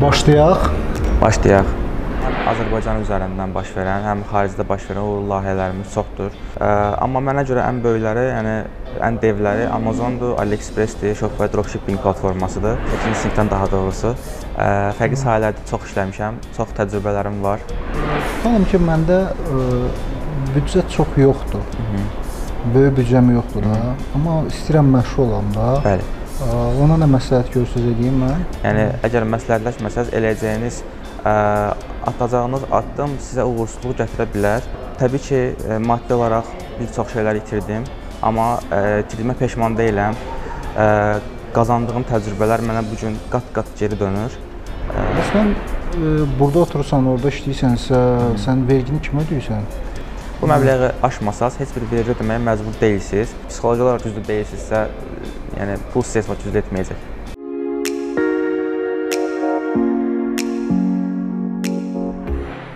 Başlayaq. Başlayaq. Həm Azərbaycan üzərindən baş verən, həm xaricdə baş verən uğurlu layihələrimiz çoxdur. Ə, amma mənə görə ən böyükləri, yəni ən devləri Amazondur, AliExpress-dir, Shopify dropshipping platformasıdır. 8-ci sinifdən daha doğrusu. Ə, fərqli sahələrdə çox işləmişəm, çox təcrübələrim var. Xanım ki, məndə ə, büdcə çox yoxdur. Hı -hı. Böyük büdcəm yoxdur da, amma istəyirəm məşğul olam da. Bəli. Ona nə məsləhət görürsüz edeyim mən? Yəni əgər məsləhətləşməsəz eləyəcəyiniz ə, atacağınız addım sizə uğursuzluq gətirə bilər. Təbii ki, ə, maddi olaraq bir çox şeylər itirdim, amma ə, itirdiyimə peşman deyiləm. Ə, qazandığım təcrübələr mənə bu gün qat-qat geri dönür. Bəs mən ə, burada oturursan, orada işləyirsənsə, sən vergini kimə ödəyirsən? Bu məbləği aşmasaz heç bir vergi ödəməyə məcbur deyilsiniz. Psixoloji olaraq düzdür deyilsinizsə, yəni pul sizə heç vaxt güclü etməyəcək.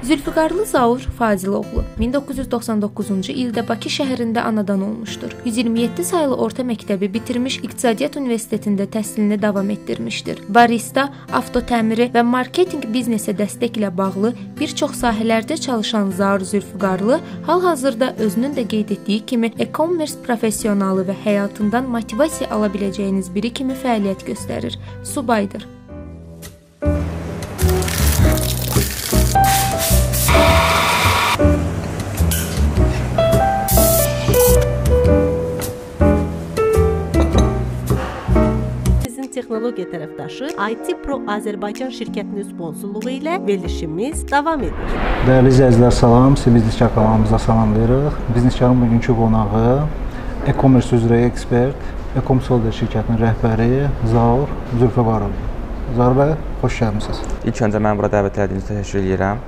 Zülfüqarlı Zaur Faziloğlu 1999-cu ildə Bakı şəhərində anadan olmuşdur. 127 saylı orta məktəbi bitirmiş, İqtisadiyyat Universitetində təhsilini davam etdirmişdir. Barista, avto təmiri və marketinq biznesə dəstəklə bağlı bir çox sahələrdə çalışan Zaur Zülfüqarlı hal-hazırda özünün də qeyd etdiyi kimi e-commerce professionalı və həyatından motivasiya ala biləcəyiniz biri kimi fəaliyyət göstərir. Subaydır. Texnologiya tərəfdaşı IT Pro Azərbaycan şirkətinin sponsorluğu ilə verilişimiz davam edir. Dəyərli izləyicilər, salam. Sizi Bizneskar kanalımıza salamlayırıq. Bizneskarın bugünkü qonağı e-commerce üzrə ekspert, Ecomsolder şirkətinin rəhbəri Zaur Zülfüqarov. Zaur bəy, xoş gəlmisiniz. İlk öncə məni bura dəvət etdiyiniz üçün təşəkkür edirəm.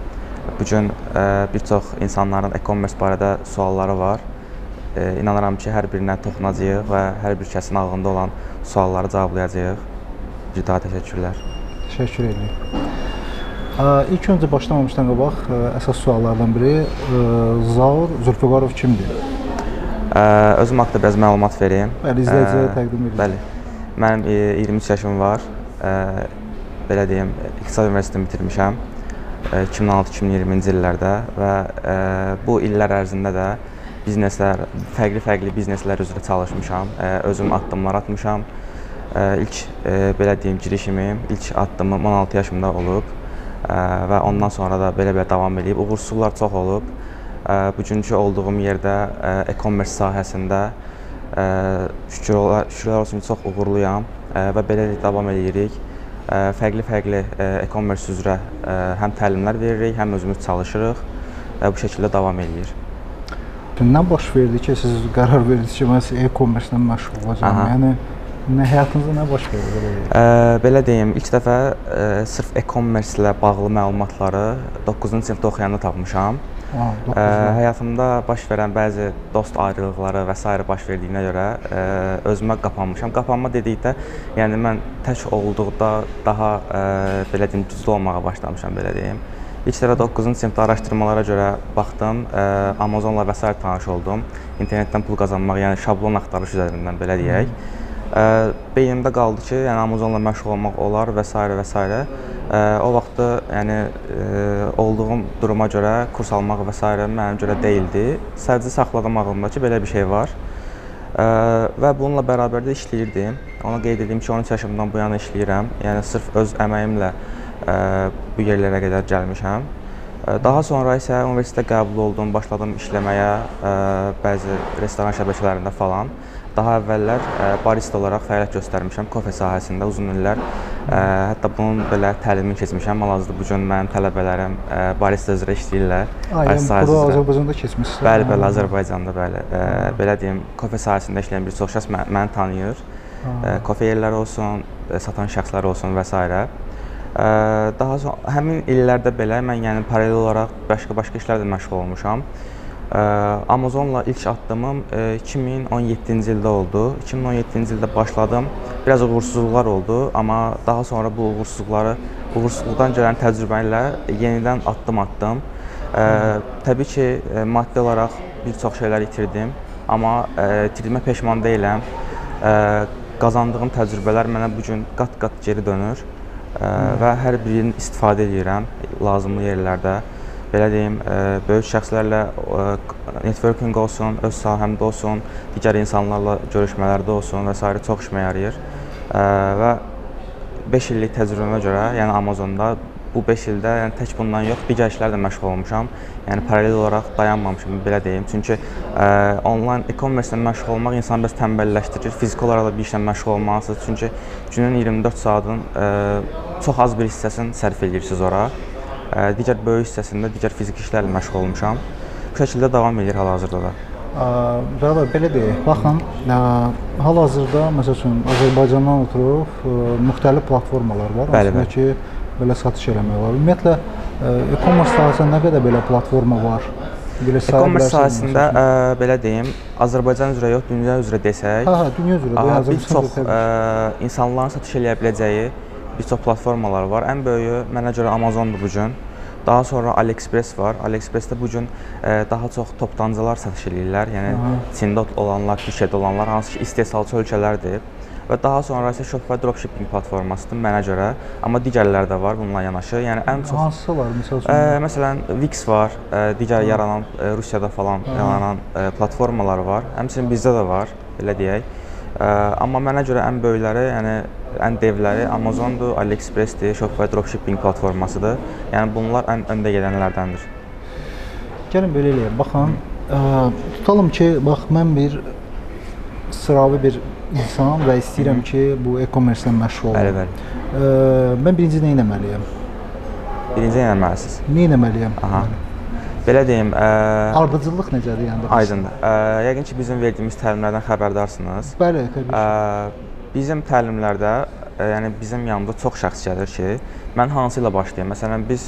Bu gün ə, bir çox insanların e-commerce barədə sualları var. E, inanıram ki, hər birinə toxunacağıq və hər bir kəsin ağlında olan sualları cavablayacağıq. Bir daha təşəkkürlər. Təşəkkür edirəm. Ə, İlk öncə başlamamışdan qabaq əsas suallardan biri Zaur Zülfüqarov kimdir? Özüm haqqında biraz məlumat verim. Bəli, izləyicilərə təqdim edin. Bəli. Mənim e, 23 yaşım var. Belə deyim, İqtisad Universitetini bitirmişəm. Ə, 2016-2020-ci illərdə və ə, bu illər ərzində də bizneslər, fərqli-fərqli bizneslər üzrə çalışmışam. Ə, özüm addımlar atmışam. Ə, ilk belə deyim, girişimim, ilk addımım 16 yaşımda olub və ondan sonra da belə-belə davam eləyib. Uğursuzluqlar çox olub. Bugünkü olduğum yerdə e-commerce sahəsində şükürlər olsun ki, çox uğurluyam və beləliklə davam eləyirik. Fərqli-fərqli e-commerce üzrə həm təlimlər veririk, həm özümüz çalışırıq və bu şəkildə davam eləyir. Nə baş verdi ki, siz qərar verdiniz ki, mən e-commerce ilə məşğul olacağam? Aha. Yəni nə həyatınızda nə baş verdi? Ə, belə deyim, ilk dəfə ə, sırf e-commerce ilə bağlı məlumatları 9-cu sinifdə oxuyanda tapmışam. Ə, həyatımda baş verən bəzi dost ayrılıqları və s. baş verdiyinə görə ə, özümə qapanmışam. Qapanma dedikdə, yəni mən tək olduqda daha ə, belə deyim, güclü olmağa başlamışam belə deyim. İlk dəfə 9-cu sinifdə araşdırmalara görə baxdım, ə, Amazonla və s. tanış oldum. İnternetdən pul qazanmaq, yəni şablon axtarış üzərindən belə deyək. Ə, beynimdə qaldı ki, yəni Amazonla məşğul olmaq olar və s. və s. O vaxtda yəni olduğum duruma görə kurs almaq və s. mənim görə deyildi. Sadəcə saxladım ağlımda ki, belə bir şey var. Və bununla bərabər də işləyirdim. Ona qeyd edeyim ki, 13 yaşımdan bu yana işləyirəm. Yəni sırf öz əməyimlə bu yerlərə qədər gəlmişəm. Daha sonra isə universitetə qəbul oldum, başladım işləməyə, bəzi restoran şəbəkələrində falan. Daha əvvəllər ə, barista olaraq fəaliyyət göstərmişəm kofe sahəsində uzun illər. Ə, Hətta bunun belə təlimini keçmişəm. Hal-hazırda bu gün mənim tələbələrim ə, barista üzrə işləyirlər. Ha, yəni bura. Azərbaycanda keçmisiniz. Bəli, bəli, Azərbaycanda bəli. Belə deyim, kofe sahəsində işləyən bir çox şəxs mə- məni tanıyır. Ə, kofe yerləri olsun, satan şəxslər olsun və s. Daha sonra həmin illərdə belə mən yəni paralel olaraq başqa-başqa işlərlə məşğul olmuşam. Amazonla ilk addımım ə, 2017-ci ildə oldu. 2017-ci ildə başladım. Biraz uğursuzluqlar oldu, amma daha sonra bu uğursuzluqları, uğursuzluqdan gələn təcrübə ilə yenidən addım atdım. Ə, təbii ki, ə, maddi olaraq bir çox şeylər itirdim, amma ə, itirdiyimə peşman deyiləm. Ə, qazandığım təcrübələr mənə bu gün qat-qat geri dönür. ə, və hər birini istifadə edirəm lazımlı yerlərdə. Belə deyim, ə, böyük şəxslərlə ə, networking olsun, öz sahəmdə olsun, digər insanlarla görüşmələrdə olsun və s. çox işimə yarayır. Ə, və 5 illik təcrübəmə görə, yəni Amazonda bu 5 ildə yəni tək bundan yox, digər işlərlə məşğul olmuşam. Yəni paralel olaraq dayanmamışam belə deyim. Çünki ə, onlayn e-commerce ilə məşğul olmaq insanı bəs tənbəlləşdirir. Fiziki olaraq da bir işlə məşğul olmalısınız. Çünki günün 24 saatın ə, çox az bir hissəsini sərf edirsiniz ora. Digər böyük hissəsində digər fiziki işlərlə məşğul olmuşam. Bu şəkildə davam edir hal-hazırda da. Bəli, belə deyək. Baxın, hal-hazırda məsəl üçün Azərbaycandan oturub ə, müxtəlif platformalar var. Bəli, bəli. ki, belə satış eləmək olar. Ümumiyyətlə e-commerce sahəsində nə qədər belə platforma var? E-commerce sahəsində ə, belə deyim, Azərbaycan üzrə yox, dünya üzrə desək, Hə, hə, dünya üzrə də bir çox ə, insanların satış eləyə biləcəyi bir çox platformalar var. Ən böyüyü mənə görə Amazondur bu gün. Daha sonra AliExpress var. AliExpress-də bu gün ə, daha çox toptancılar satış eləyirlər. Yəni Aha. Çində olanlar, Türkiyədə olanlar, hansı ki istehsalçı ölkələrdir. Və daha sonra isə Shopify dropshipping platformasıdır mənə görə. Amma digərləri də var bununla yanaşı. Yəni ən çox Hansısı var məsəl üçün? Ə, məsələn, Wix var, ə, digər yaranan ə, Rusiyada falan yaranan ə, platformalar var. Həmçinin bizdə də var, belə deyək. Amma mənə görə ən böyükləri, yəni ən devləri Amazondur, AliExpress-dir, Shopify dropshipping platformasıdır. Yəni bunlar ən öndə gedənlərdəndir. Gəlin belə eləyək. Baxın, ə, tutalım ki, bax mən bir sıravi bir insan və istəyirəm ki, bu e-commerce ilə məşğul olum. Bəli, bəli. Ə, mən birinci nə etməliyəm? Birinci nə etməlisiniz? Nə etməliyəm? Aha. Belə deyim, ə, Ardıcıllıq necədir yəni? aydındır. Ə, yəqin ki, bizim verdiyimiz təlimlərdən xəbərdarsınız. Bəli, təbii. Ə, bizim təlimlərdə, ə, yəni bizim yanımıza çox şəxs gəlir ki, mən hansı ilə başlayım? Məsələn, biz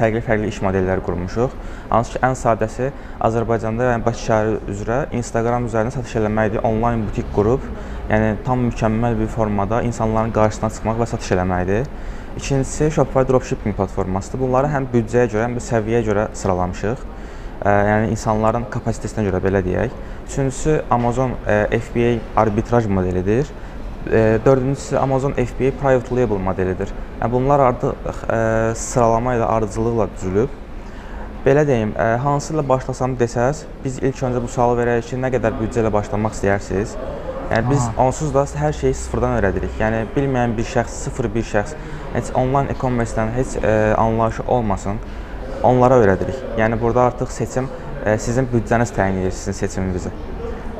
fərqli-fərqli iş modelləri qurmuşuq. Hansı ki, ən sadəsi Azərbaycanda, yəni Bakı şəhəri üzrə Instagram üzərindən satış eləməkdir, onlayn butik qurub, yəni tam mükəmməl bir formada insanların qarşısına çıxmaq və satış eləməkdir. İkincisi Shopify dropshipping platformasıdır. Bunları həm büdcəyə görə, həm də səviyyəyə görə sıralamışıq. Ə, yəni insanların kapasitesinə görə belə deyək. Üçüncüsü Amazon ə, FBA arbitraj modelidir. Ə, dördüncüsü Amazon FBA private label modelidir. Yəni bunlar artıq ə, sıralama ilə, ardıcıllıqla düzülüb. Belə deyim, ə, hansı ilə başlasam desəz, biz ilk öncə bu sualı verərik ki, nə qədər büdcə ilə başlamaq istəyirsiniz? Yəni biz onsuz da hər şeyi sıfırdan öyrədirik. Yəni bilməyən bir şəxs, sıfır bir şəxs, heç onlayn e-commerce-dən heç ə, anlayışı olmasın, onlara öyrədirik. Yəni burada artıq seçim ə, sizin büdcəniz təyin edir sizin seçiminizi.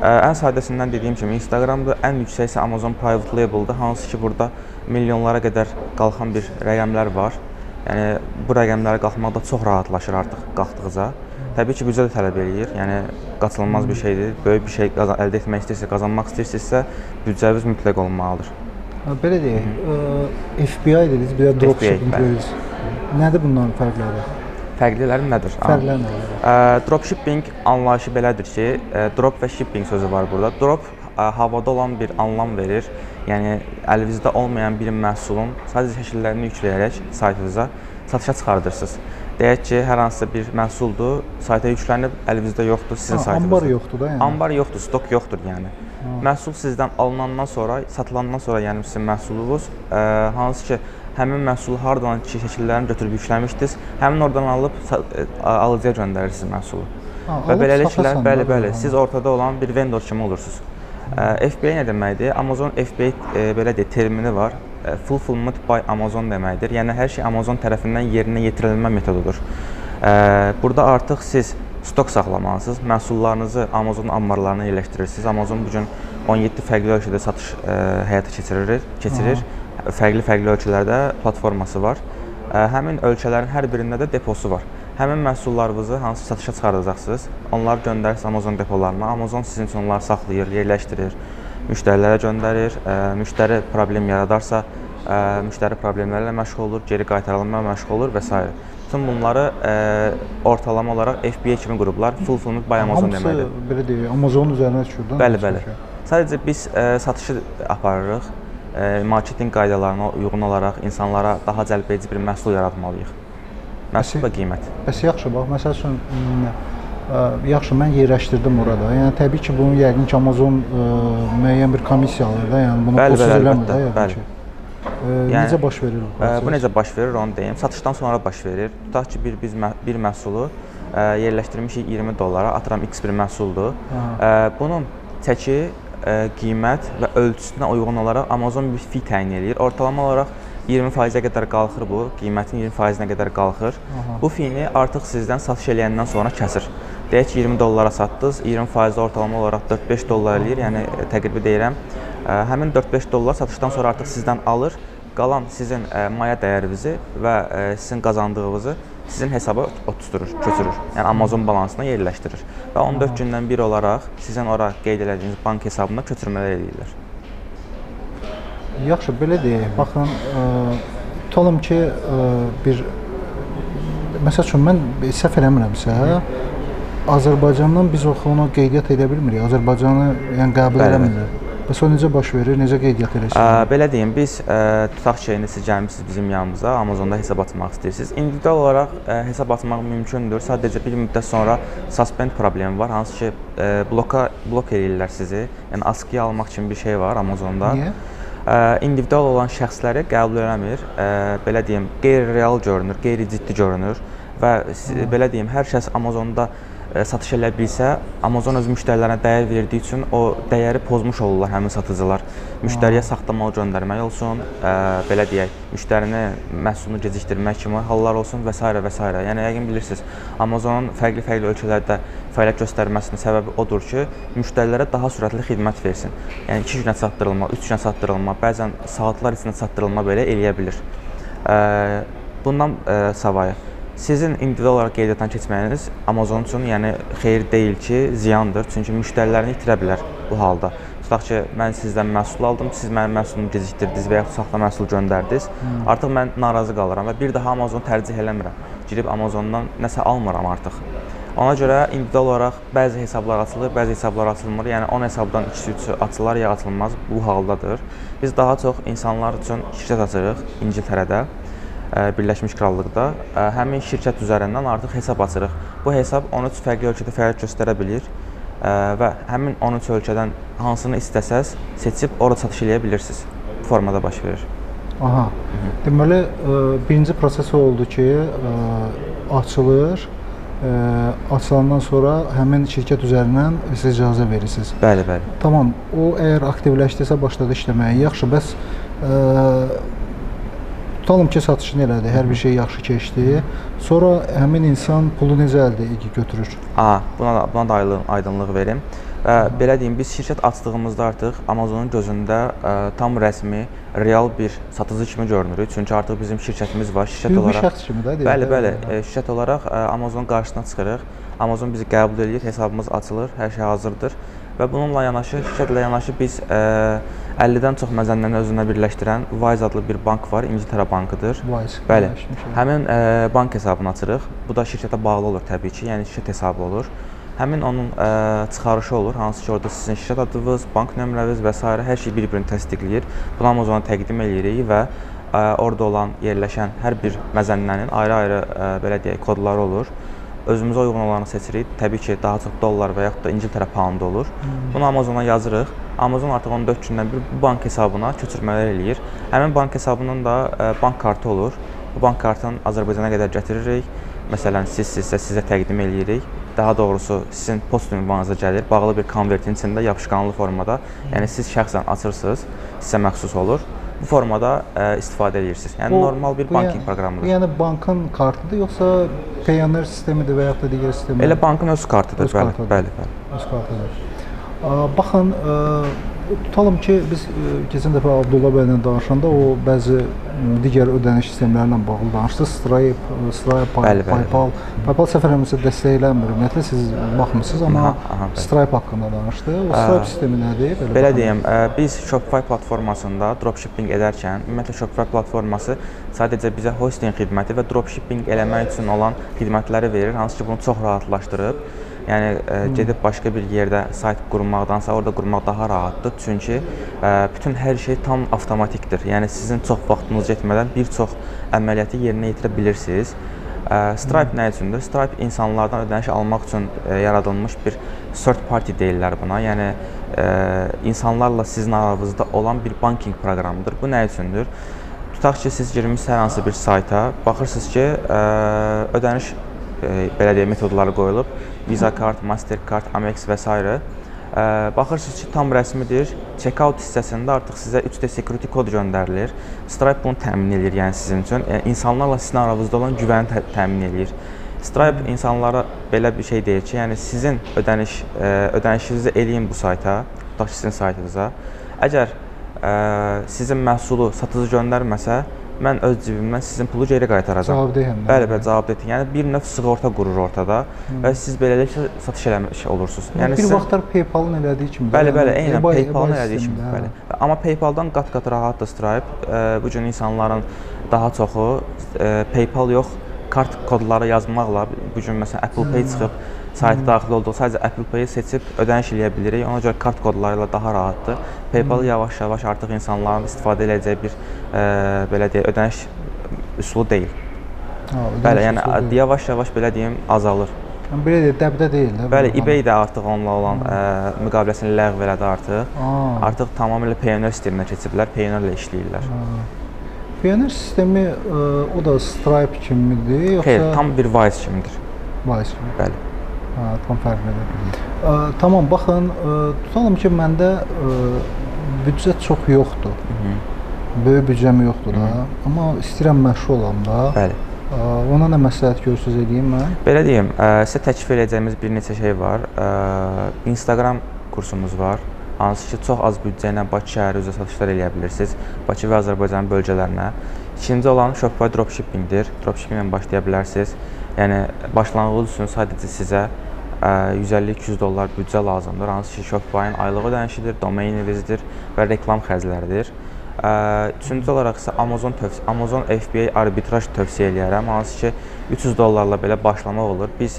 Ə, ən sadəsindən dediyim kimi Instagramda ən yüksək isə Amazon Private Label-dır, hansı ki burada milyonlara qədər qalxan bir rəqəmlər var. Yəni bu rəqəmlərə qalxmaq da çox rahatlaşır artıq qalxdıqca. Təbii ki, büdcə də tələb eləyir. Yəni qaçılmaz bir şeydir. Böyük bir şey əldə etmək istəyirsə, qazanmaq istəyirsinizsə, büdcəniz mütləq olmalıdır. Ə, Belə deyək, ə, FBI dediniz, bir də dropshipping dediniz. Nədir bunların fərqləri? Fərqliləri nədir? Fərqlər nədir? Ə, dropshipping anlayışı belədir ki, ə, drop və shipping sözü var burada. Drop ə, havada olan bir anlam verir. Yəni əlinizdə olmayan bir məhsulun sadəcə şəkillərini yükləyərək saytınıza satışa çıxardırsınız. Deyək ki, hər hansısa bir məhsuldur, sayta yüklənib, əlinizdə yoxdur sizin Ha, saytınızda. Ambar yoxdur da yəni. Ambar yoxdur, stok yoxdur yəni. Məhsul sizdən alınandan sonra, satılandan sonra yəni sizin məhsulunuz, ə, hansı ki həmin məhsulu hardan ki şəkillərini götürüb yükləmişdiniz, həmin oradan alıb ə, alıcıya göndərirsiniz məhsulu. Ha, Və beləliklə, bəli, bəli, siz ortada olan bir vendor kimi olursunuz. Ə, FBA nə deməkdir? Amazon FBA e, belə deyək, termini var. Fulfillment by Amazon deməkdir. Yəni hər şey Amazon tərəfindən yerinə yetirilmə metodudur. Burada artıq siz stok saxlamalısınız. Məhsullarınızı Amazon ambarlarına yerləşdirirsiniz. Amazon bu gün 17 fərqli ölkədə satış həyata keçirir, keçirir. Fərqli-fərqli ölkələrdə platforması var. Həmin ölkələrin hər birində də deposu var. Həmin məhsullarınızı hansı satışa çıxardacaqsınız, onları göndərirsiniz Amazon depolarına. Amazon sizin üçün onları saxlayır, yerləşdirir, müştərilərə göndərir. Ə, Müştəri problem yaradarsa, ə, müştəri problemləri ilə məşğul olur, geri qaytarılma məşğul olur və s. Bütün bunları ə, ortalama olaraq FBA kimi qruplar Fulfillment by Amazon Hamısı deməkdir. belə deyək, Amazonun üzərinə düşür. Bəli, hamısı bəli. Sadəcə biz satışı aparırıq. Marketinq qaydalarına uyğun olaraq insanlara daha cəlbedici bir məhsul yaratmalıyıq. Məhsul və qiymət. Bəs yaxşı, bax məsəl üçün m, ə, yaxşı mən yerləşdirdim orada. Yəni təbii ki, bunu yəqin ki Amazon ə, müəyyən bir komissiya alır da, yəni bunu Bəli, bəli, eləmir də, yəqin bəli. ki. Yəni, necə baş verir bu Ə, proses? Bu necə baş verir onu deyim. Satışdan sonra baş verir. Tutaq ki, bir biz mə- bir məhsulu ə, yerləşdirmişik 20 dollara, atıram X bir məhsuldur. Ə, bunun çəki, ə, qiymət və ölçüsünə uyğun olaraq Amazon bir fi təyin eləyir. Ortalama olaraq 20%-ə qədər qalxır bu, qiymətin 20%-nə qədər qalxır. Bu fini artıq sizdən satış eləyəndən sonra kəsir. Deyək ki, 20 dollara satdınız, 20% ortalama olaraq 4-5 dollar eləyir. Yəni ə, təqribi deyirəm. Ə, Həmin 4-5 dollar satışdan sonra artıq sizdən alır. Qalan sizin ə, maya dəyərinizi və sizin qazandığınızı sizin hesaba oturur, köçürür. Yəni Amazon balansına yerləşdirir. Və 14 gündən bir olaraq sizin ora qeyd etdiyiniz bank hesabına köçürmələr eləyirlər. Yaxşı, belə deyək. Baxın, ə, tutalım ki, ə, bir məsəl üçün mən səhv eləmirəmsə, Azərbaycandan biz o onu qeydiyyat edə bilmirik. Azərbaycanı yəni qəbul Bəli, eləmirlər. Bəs o necə baş verir? Necə qeydiyyat eləyirsiniz? belə deyim, biz ə, tutaq ki, indi siz gəlmisiniz bizim yanımıza, Amazonda hesab açmaq istəyirsiniz. İndividual olaraq ə, hesab açmaq mümkündür. Sadəcə bir müddət sonra suspend problemi var, hansı ki, ə, bloka blok eləyirlər sizi. Yəni askıya almaq kimi bir şey var Amazonda. Niyə? Ə, individual olan şəxsləri qəbul eləmir. Ə, belə deyim, qeyri-real görünür, qeyri-ciddi görünür və si- belə deyim, hər kəs Amazonda satış elə bilsə, Amazon öz müştərilərinə dəyər verdiyi üçün o dəyəri pozmuş olurlar həmin satıcılar. Müştəriyə saxta mal göndərmək olsun, ə, belə deyək, müştərini məhsulunu gecikdirmək kimi hallar olsun və s. və s. Yəni yəqin bilirsiniz, Amazonun fərqli-fərqli ölkələrdə fəaliyyət göstərməsinin səbəbi odur ki, müştərilərə daha sürətli xidmət versin. Yəni 2 günə çatdırılma, 3 günə çatdırılma, bəzən saatlar içində çatdırılma belə eləyə bilir. Ə, bundan ə, savayı sizin individual olaraq qeydiyyatdan keçməyiniz Amazon üçün yəni xeyir deyil ki, ziyandır. Çünki müştərilərini itirə bilər bu halda. Tutaq ki, mən sizdən məhsul aldım, siz mənim məhsulumu gecikdirdiniz və yaxud saxta məhsul göndərdiniz. Artıq mən narazı qalıram və bir daha Amazonu tərcih eləmirəm. Girib Amazondan nəsə almıram artıq. Ona görə individual olaraq bəzi hesablar açılır, bəzi hesablar açılmır. Yəni 10 hesabdan ikisi üçü açılar ya açılmaz bu haldadır. Biz daha çox insanlar üçün şirkət açırıq İngiltərədə. Birləşmiş Krallıqda həmin şirkət üzərindən artıq hesab açırıq. Bu hesab 13 fərqli ölkədə fəaliyyət göstərə bilir və həmin 13 ölkədən hansını istəsəz seçib ora satış eləyə bilirsiniz. Bu formada baş verir. Aha. Deməli, birinci proses oldu ki, açılır. Ə, açılandan sonra həmin şirkət üzərindən siz icazə verirsiniz. Bəli, bəli. Tamam. O əgər aktivləşdirsə başladı işləməyə. Yaxşı, bəs ə, tutalım ki, satışını elədi, hər bir şey yaxşı keçdi. Sonra həmin insan pulu necə əldə götürür? A, buna da, buna da aydın- aydınlıq verim. Və belə deyim, biz şirkət açdığımızda artıq Amazonun gözündə ə, tam rəsmi, real bir satıcı kimi görünürük. Çünki artıq bizim şirkətimiz var. Şirkət Hüquqi olaraq şəxs kimi də Bəli, bəli. E, şirkət olaraq ə, Amazon qarşısına çıxırıq. Amazon bizi qəbul edir, hesabımız açılır, hər şey hazırdır. Və bununla yanaşı, şirkətlə yanaşı biz ə, 50-dən çox məzənnəni özünə birləşdirən Wise adlı bir bank var, İngiltərə bankıdır. Wise. Bəli. Həmin ə, bank hesabını açırıq. Bu da şirkətə bağlı olur təbii ki, yəni şirkət hesabı olur. Həmin onun ə, çıxarışı olur, hansı ki, orada sizin şirkət adınız, bank nömrəniz və s. hər şey bir-birini təsdiqləyir. Bunu Amazona təqdim eləyirik və ə, orada olan yerləşən hər bir məzənnənin ayrı-ayrı belə deyək kodları olur. Özümüzə uyğun olanı seçirik. Təbii ki, daha çox dollar və yaxud da İngiltərə poundu olur. Bunu Amazona yazırıq. Amazon artıq 14 gündən bir bu bank hesabına köçürmələr eləyir. Həmin bank hesabının da ə, bank kartı olur. Bu bank kartını Azərbaycana qədər gətiririk. Məsələn, siz sizsə sizə təqdim eləyirik. Daha doğrusu sizin post ünvanınıza gəlir, bağlı bir konvertin içində yapışqanlı formada. Yəni siz şəxsən açırsınız, sizə məxsus olur. Bu formada ə, istifadə edirsiniz. Yəni Bu- normal bir banking yəni- proqramıdır. Yəni bankın kartıdır yoxsa Payoneer sistemidir və yaxud da digər sistemdir? Elə bankın öz kartıdır, Öz bəli, kartıdır. bəli, bəli. Öz kartıdır. Baxın, ə, tutalım ki, biz ə, keçən dəfə Abdullah bəylə danışanda o bəzi ə, digər ödəniş sistemləri ilə bağlı danışdı. Stripe, ə, Stripe, Bəli, bəli, PayPal. PayPal səhv eləmirəmsə dəstəklənmir. Ümumiyyətlə siz baxmısınız, amma Aha, aha, bəli. Stripe haqqında danışdı. O Stripe sistemi nədir? Belə baxın. deyim, ə, biz Shopify platformasında dropshipping edərkən, ümumiyyətlə Shopify platforması sadəcə bizə hosting xidməti və dropshipping eləmək üçün olan xidmətləri verir, hansı ki, bunu çox rahatlaşdırıb. Yəni ə, gedib başqa bir yerdə sayt qurmaqdansa orada qurmaq daha rahatdır. Çünki ə, bütün hər şey tam avtomatikdir. Yəni sizin çox vaxtınız getmədən bir çox əməliyyatı yerinə yetirə bilirsiniz. Ə, Stripe nə üçündür? Stripe insanlardan ödəniş almaq üçün ə, yaradılmış bir third party deyirlər buna. Yəni ə, insanlarla sizin aranızda olan bir banking proqramıdır. Bu nə üçündür? tutaq ki, siz girmisiniz hər hansı bir sayta, baxırsınız ki, ə, ödəniş belə deyək metodları qoyulub. Visa kart, Mastercard, Amex və s. Ə, baxırsınız ki, tam rəsmidir. Checkout hissəsində artıq sizə 3D security kod göndərilir. Stripe bunu təmin edir, yəni sizin üçün. Yəni, insanlarla sizin aranızda olan güvəni tə təmin edir. Stripe insanlara belə bir şey deyir ki, yəni sizin ödəniş ödənişinizi eləyin bu sayta, tutaq ki, sizin saytınıza. Əgər ə, sizin məhsulu satıcı göndərməsə, mən öz cibimdən sizin pulu geri qaytaracağam. Cavabdehəm. Bəli, bəli, cavabdeh. Yəni bir növ sığorta qurur ortada və siz beləliklə satış eləmiş olursunuz. Yəni bir sizin- vaxtlar PayPal-ın elədiyi kimi. Bəli, yəni bəli, eynən eBay- PayPal-ın elədiyi kimi, bəli. Amma PayPal-dan qat-qat rahatdır Stripe. Ə, bu gün insanların daha çoxu ə, PayPal yox, kart kodları yazmaqla bu gün məsələn Apple Pay çıxıb sayta daxil olduq. Sadəcə Apple Pay-i seçib ödəniş eləyə bilirik. Ona görə kart kodları ilə daha rahatdır. PayPal yavaş-yavaş artıq insanların istifadə edəcəyi bir ə, belə deyək, ödəniş üsulu deyil. Ha, Bəli, yəni yavaş-yavaş belə deyim azalır. Yəni belə deyək, dəbdə deyil də. Bəli, eBay də artıq onunla olan ə, müqaviləsini ləğv elədi artıq. Aa. Artıq tamamilə Payoneer sisteminə keçiblər, Payoneer-lə işləyirlər. Payoneer sistemi ə, o da Stripe kimidir, yoxsa Xeyr, tam bir Wise kimidir. Wise kimi? Bəli. Ha, tam fərqlidir. Ə, tamam, baxın, ə, tutalım ki, məndə ə, büdcə çox yoxdur. Böyük büdcəm yoxdur da, amma istəyirəm məşğul olam da. Bəli. Ə, ona nə məsləhət görürsüz eləyim mən? Belə deyim, ə, sizə təklif edəcəyimiz bir neçə şey var. Ə, Instagram kursumuz var. Hansı ki, çox az büdcə ilə Bakı şəhəri üzrə satışlar eləyə bilirsiniz. Bakı və Azərbaycan bölgələrinə. İkinci olan Shopify dropshippingdir. Dropshippinglə başlaya bilərsiniz. Yəni başlanğıc üçün sadəcə sizə ə, 150-200 dollar büdcə lazımdır. Hansı ki, Shopify-ın aylıq ödənişidir, domain evinizdir və reklam xərcləridir. Üçüncü olaraq isə Amazon tövsiyə Amazon FBA arbitraj tövsiyə eləyərəm. Hansı ki 300 dollarla belə başlamaq olur. Biz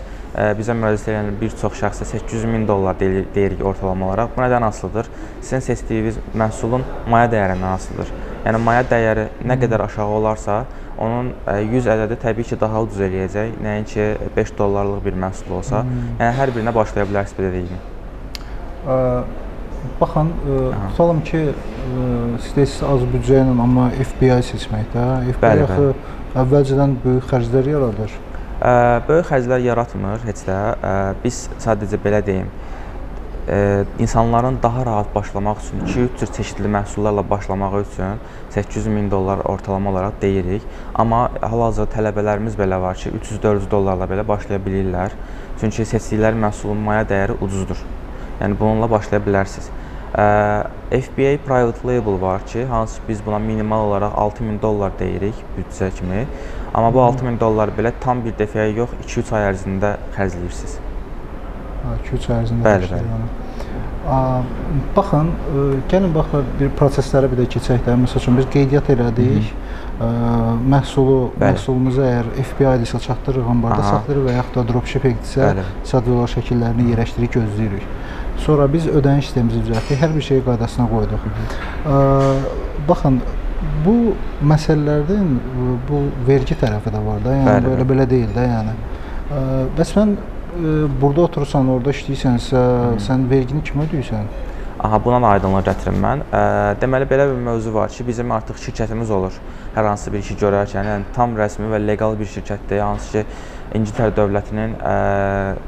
bizə müraciət edən bir çox şəxsə 800 min dollar deyil- deyirik ortalama olaraq. Bu nədən asılıdır? Sizin seçdiyiniz məhsulun maya dəyərindən asılıdır. Yəni maya dəyəri nə qədər aşağı olarsa, onun ə, 100 ədədi təbii ki, daha ucuz eləyəcək. Nəinki 5 dollarlıq bir məhsul olsa. Yəni hər birinə başlaya bilərsiniz belə deyim. Baxın, ə, tutalım ki, ə, istəyirsiniz az büdcə ilə amma FBI seçməkdə. FBI Bəli, axı əvvəlcədən böyük xərclər yaradır. Böyük xərclər yaratmır heç də. Biz sadəcə belə deyim, insanların daha rahat başlamaq üçün 2-3 cür çeşidli məhsullarla başlamağı üçün 800 min dollar ortalama olaraq deyirik. Amma hal-hazırda tələbələrimiz belə var ki, 300-400 dollarla belə başlaya bilirlər. Çünki seçdikləri məhsulun maya dəyəri ucuzdur. Yəni bununla başlaya bilərsiniz. FBA private label var ki, hansı biz buna minimal olaraq 6000 dollar deyirik büdcə kimi. Amma bu 6000 dollar belə tam bir dəfəyə yox, 2-3 ay ərzində xərcləyirsiniz. Ha, 2-3 ərzində. Bəli, bəli. yəni. Ə, baxın, ə, gəlin bax bir proseslərə bir də keçək də. Məsəl üçün biz qeydiyyat elədik. Ə, məhsulu, Bəli. məhsulumuzu əgər FBI-dirsə çatdırırıq, ambarda saxlayırıq və yaxud da dropshipping-dirsə Bəli. sadələr şəkillərini yerləşdiririk, gözləyirik. Sonra biz ödəniş sistemimizi düzəltdik, hər bir şeyi qaydasına qoyduq. Ə, baxın, bu məsələlərdən ə, bu vergi tərəfi də var da, yəni Bəli, belə belə deyil də, yəni. Ə, bəs mən ə, burada oturursan, orada işləyirsənsə, sən vergini kimə ödəyirsən? Aha, buna da aydınlıq gətirim mən. Ə, deməli belə bir mövzu var ki, bizim artıq şirkətimiz olur. Hər hansı bir işi görərkən, yəni tam rəsmi və leqal bir şirkətdir. Hansı ki, İngiltərə dövlətinin ə,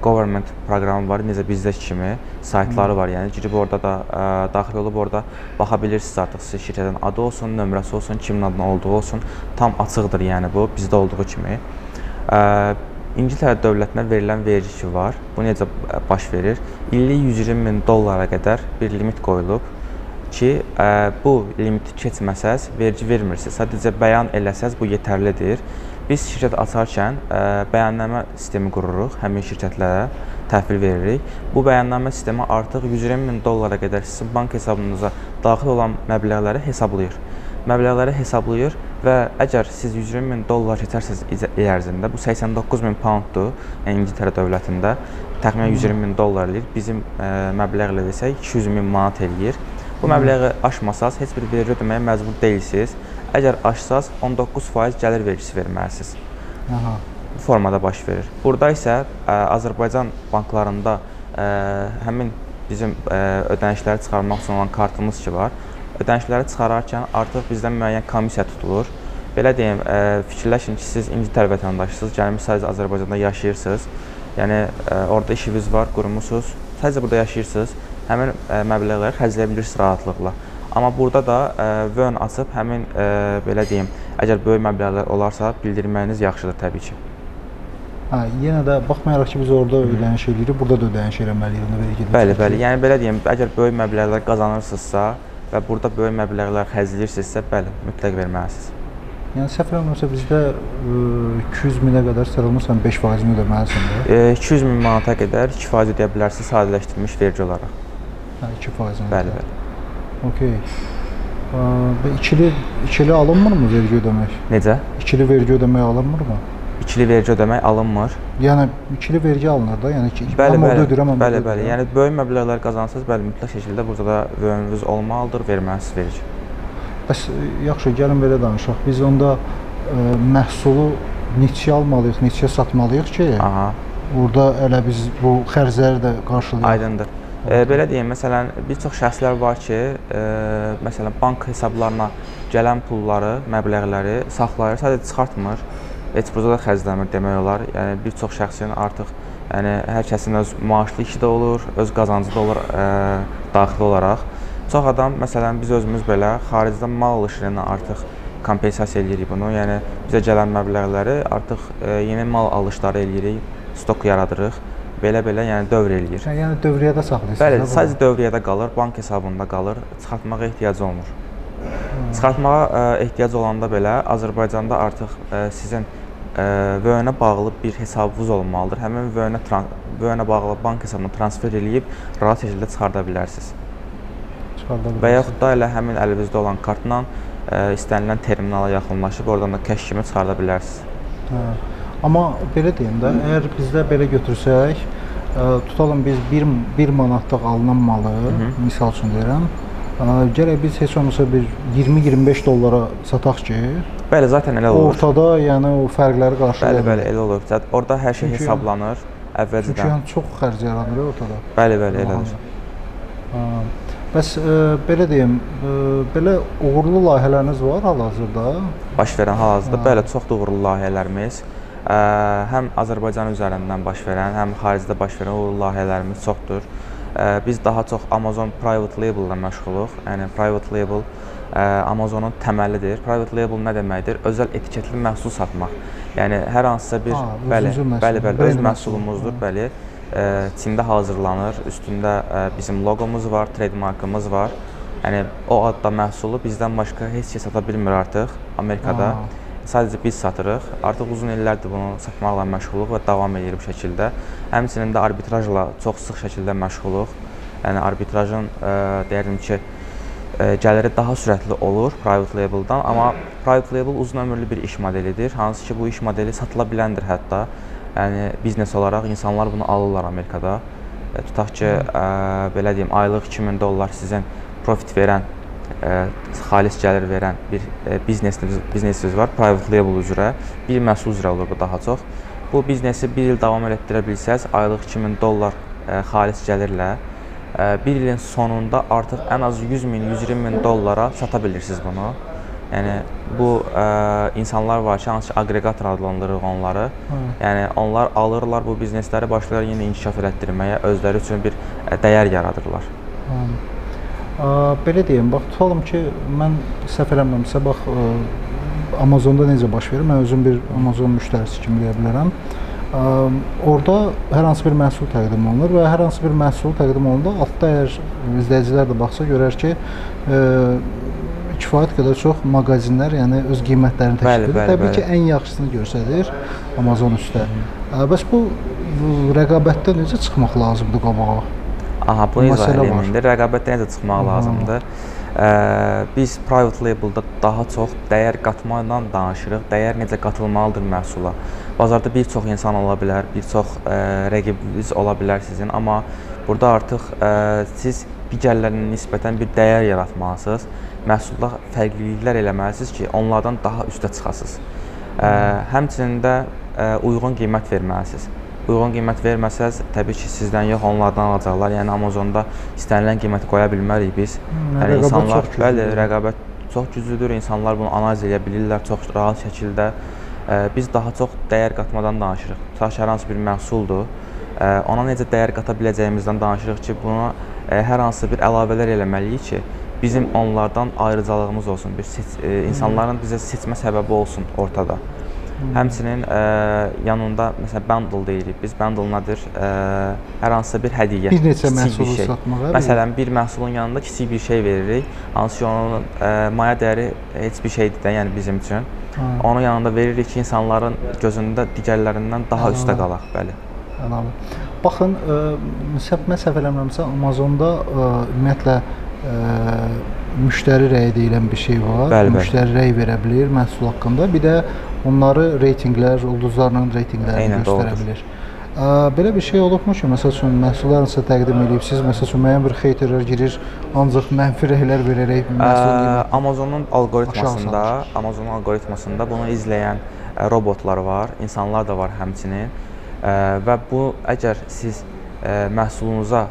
government proqramı var, necə bizdəki kimi saytları var. Yəni girib orada da ə, daxil olub orada baxa bilirsiniz artıq sizin şirkətin adı olsun, nömrəsi olsun, kimin adına olduğu olsun, tam açıqdır yəni bu bizdə olduğu kimi. Ə, İngiltərə dövlətinə verilən vergi var. Bu necə baş verir? İllik 120 min dollara qədər bir limit qoyulub ki, ə, bu limiti keçməsəz vergi vermirsiniz. Sadəcə bəyan eləsəz bu yetərlidir. Biz şirkət açarkən ə, bəyannamə sistemi qururuq həmin şirkətlərə təhvil veririk. Bu bəyannamə sistemi artıq 120 min dollara qədər sizin bank hesabınıza daxil olan məbləğləri hesablayır məbləğləri hesablayır və əgər siz 120 min dollar keçərsiniz il ərzində, bu 89 min pounddur, İngiltərə dövlətində təxminən 120 min dollar eləyir. Bizim ə, məbləğlə desək 200 min manat eləyir. Bu məbləği aşmasaz heç bir vergi ödəməyə məcbur deyilsiniz. Əgər aşsaz 19% gəlir vergisi verməlisiniz. Aha. Bu formada baş verir. Burada isə ə, Azərbaycan banklarında ə, həmin bizim ə, ödənişləri çıxarmaq üçün olan kartımız ki var. Ödənişləri çıxararkən artıq bizdən müəyyən komissiya tutulur. belə deyim, ə, fikirləşin ki, siz İngiltərə vətəndaşısınız, gəlmisiniz Azərbaycanda yaşayırsınız. Yəni ə, orada işiniz var, qurmusunuz. Sadəcə burada yaşayırsınız. Həmin ə, məbləğləri xərcləyə bilirsiniz rahatlıqla. Amma burada da ə, VÖN açıb həmin ə, belə deyim, əgər böyük məbləğlər olarsa bildirməyiniz yaxşıdır təbii ki. Hə, yenə də baxmayaraq ki, biz orada ödəniş eləyirik, burada da ödəniş eləməliyik onu vergi. Bəli, bəli. Yəni belə deyim, əgər böyük məbləğlər qazanırsınızsa və burada böyük məbləğlər xərcləyirsinizsə, bəli, mütləq verməlisiniz. Yəni səhv eləmirəmsə bizdə ə, 200 minə qədər sıralmısan 5%-ni ödəməlisən də. E, 200 min manata qədər 2% ödəyə bilərsiniz sadələşdirilmiş vergi olaraq. Hə, 2%-ni. Bəli, bəli. Və ikili ikili alınmırmı vergi ödəmək? Necə? İkili vergi ödəmək alınmırmı? İkili vergi ödəmək alınmır. Yəni ikili vergi alınır da, yəni ki, Bəli, mən orada ödəyirəm, mən Bəli, bəli. Yəni böyük məbləğlər qazansanız, bəli, mütləq şəkildə burada da vönünüz olmalıdır, verməlisiniz vergi. Bəs yaxşı, gəlin belə danışaq. Biz onda ə, məhsulu neçəyə almalıyıq, neçəyə satmalıyıq ki, Aha, orada elə biz bu xərcləri də qarşılayaq. aydındır. E, belə deyim, məsələn, bir çox şəxslər var ki, e, məsələn, bank hesablarına gələn pulları, məbləğləri saxlayır, sadəcə çıxartmır. Heç burada da xərcləmir demək olar. Yəni bir çox şəxsin artıq yəni hər kəsin öz maaşlı işi də olur, öz qazancı da olur ə, daxili olaraq. Çox adam, məsələn, biz özümüz belə xaricdən mal alışı ilə artıq kompensasiya eləyirik bunu. Yəni bizə gələn məbləğləri artıq ə, yeni mal alışları eləyirik, stok yaradırıq. Belə-belə yəni dövr eləyir. Yəni dövriyyədə saxlayırsınız. Bəli, da sadəcə dövriyyədə qalır, bank hesabında qalır, çıxartmağa ehtiyacı olmur. Çıxartmağa ə, ehtiyac olanda belə Azərbaycanda artıq ə, sizin ə, VÖN-ə bağlı bir hesabınız olmalıdır. Həmin VÖN-ə VÖN-ə bağlı bank hesabına transfer eləyib rahat şəkildə çıxarda bilərsiniz. Çıxarda Və yaxud da elə həmin əlinizdə olan kartla ə, istənilən terminala yaxınlaşıb oradan da keş kimi çıxarda bilərsiniz. Hə. Amma belə deyim də, əgər bizdə belə götürsək, ə, tutalım biz 1 1 manatlıq alınan malı, misal üçün deyirəm, ə, gərək biz heç olmasa bir 20-25 dollara sataq ki, Bəli, zaten elə olur. ortada yəni o fərqləri qarşılaya Bəli, bəli, elə olur. Zət- Orada hər şey Çünki- hesablanır Çünki əvvəlcədən. yəni çox xərc yaranır ya ortada. Bəli, bəli, elədir. Bəs ə, belə deyim, ə, belə uğurlu layihələriniz var hal-hazırda? baş verən hal-hazırda Ha. belə çox uğurlu layihələrimiz ə, həm Azərbaycan üzərindən baş verən, həm xaricdə baş verən uğurlu layihələrimiz çoxdur. Biz daha çox Amazon private label ilə məşğuluq. Yəni private label Amazonun təməlidir. Private label nə deməkdir? Özəl etiketli məhsul satmaq. Yəni hər hansısa bir Ha, bəli, bəli, bəli, brend öz məhsulu. məhsulumuzdur, bəli. Ə, Çində hazırlanır. Üstündə bizim loqomuz var, trademarkımız var. Yəni o adda məhsulu bizdən başqa heç kəs sata bilmir artıq Amerikada. Ha. Sadəcə biz satırıq. Artıq uzun illərdir bunu satmaqla məşğuluq və davam edir bu şəkildə. Həmçinin də arbitrajla çox sıx şəkildə məşğuluq. Yəni arbitrajın ə, deyərdim ki, ə, gəliri daha sürətli olur private labeldan, amma private label uzun ömürlü bir iş modelidir. Hansı ki, bu iş modeli satıla biləndir hətta. Yəni biznes olaraq insanlar bunu alırlar Amerikada. E, tutaq ki, ə, belə deyim, aylıq 2000 dollar sizin profit verən, xalis gəlir verən bir ə, biznesiniz biznesiniz var, private label üzrə, bir məhsul üzrə olur bu daha çox. Bu biznesi 1 il davam etdirə bilsəz, aylıq 2000 dollar xalis gəlirlə ə, bir ilin sonunda artıq ən az 100 min, 120 min dollara sata bilirsiniz bunu. Yəni bu ə, insanlar var ki, hansı ki, aqreqator adlandırırıq onları. Yəni onlar alırlar bu biznesləri, başlayırlar yenə inkişaf elətdirməyə, özləri üçün bir ə, dəyər yaradırlar. Hə. Ə, Belə deyim, bax tutalım ki, mən səhv eləmirəmsə, bax Amazonda necə baş verir? Mən özüm bir Amazon müştərisi kimi deyə bilərəm. Ə, Orada hər hansı bir məhsul təqdim olunur və hər hansı bir məhsul təqdim olunanda altda əgər izləyicilər də baxsa görər ki, ə, kifayət qədər çox mağazinlər, yəni öz qiymətlərini təşkil edir. bəli, Təbii ki, bəli. ən yaxşısını göstərir Amazon üstə. Bəs bu rəqabətdə necə çıxmaq lazımdır qabağa? Aha, edeyim var. indi. Rəqabətdə necə çıxmaq Aha. lazımdır? Ə, biz private labelda daha çox dəyər qatmaqdan danışırıq. Dəyər necə qatılmalıdır məhsula. Bazarda bir çox insan ola bilər, bir çox ə, rəqibiniz ola bilər sizin, amma burada artıq ə, siz digərlərinə nisbətən bir dəyər yaratmalısınız. Məhsulda fərqliliklər eləməlisiniz ki, onlardan daha üstə çıxasınız. Ə, həmçinin də ə, uyğun qiymət verməlisiniz. Uyğun qiymət verməsəz, təbii ki, sizdən yox, onlardan alacaqlar. Yəni Amazonda istənilən qiyməti qoya bilmərik biz. Hmm, yəni insanlar, bəli, rəqabət çox güclüdür. İnsanlar bunu analiz edə bilirlər çox rahat şəkildə. Ə, Biz daha çox dəyər qatmadan danışırıq. Tutaq ki, hər hansı bir məhsuldur. ə, Ona necə dəyər qata biləcəyimizdən danışırıq ki, buna ə, hər hansı bir əlavələr eləməliyik ki, bizim onlardan ayrıcalığımız olsun. Bir seç, ə, insanların bizə seçmə səbəbi olsun ortada. Həmçinin ə, yanında məsələn bundle deyirik. Biz bundle nədir? Ə, hər hansısa bir hədiyyə. Bir neçə məhsulu şey. satmağa, Məsələn, bir məhsulun yanında kiçik bir şey veririk. Hansı ki, onun ə, maya dəyəri heç bir şeydir də, yəni bizim üçün. Ha. Onun yanında veririk ki, insanların gözündə digərlərindən daha üstə qalaq, bəli. Əlavə. Baxın, ə, mən səhv eləmirəmsə, Amazonda ə, ümumiyyətlə ə, müştəri rəyi deyilən bir şey var. Bəli, bəli. müştəri rəy verə bilər məhsul haqqında. Bir də onları reytinqlər, ulduzlarla reytinqlərini Eynən, göstərə doğrudur. bilər. Ə, belə bir şey olubmu ki, məsəl üçün məhsullarınızı təqdim edibsiz, məsəl üçün müəyyən bir xeyterlər girir, ancaq mənfi rəylər verərək məhsulun Ə, Amazonun alqoritmasında, Amazonun alqoritmasında bunu izləyən ə, robotlar var, insanlar da var həmçinin. Ə, Və bu əgər siz ə, məhsulunuza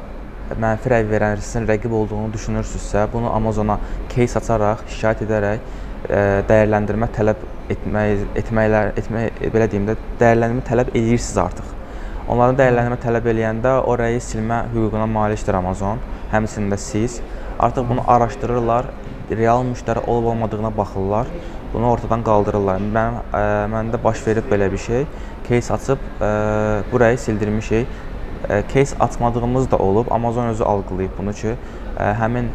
mənfi rəy verən sizin rəqib olduğunu düşünürsünüzsə, bunu Amazona case açaraq, şikayət edərək ə, dəyərləndirmə tələb etmək etməklər etmək belə deyim də dəyərləndirmə tələb edirsiniz artıq. Onların dəyərləndirmə tələb eləyəndə o rəyi silmə hüququna malikdir Amazon, həmçinin də siz. Artıq bunu araşdırırlar, real müştəri olub-olmadığına baxırlar, bunu ortadan qaldırırlar. Mən ə, məndə baş verib belə bir şey. Case açıb ə, bu rəyi sildirmişik. Case açmadığımız da olub. Amazon özü algılayıb bunu ki, həmin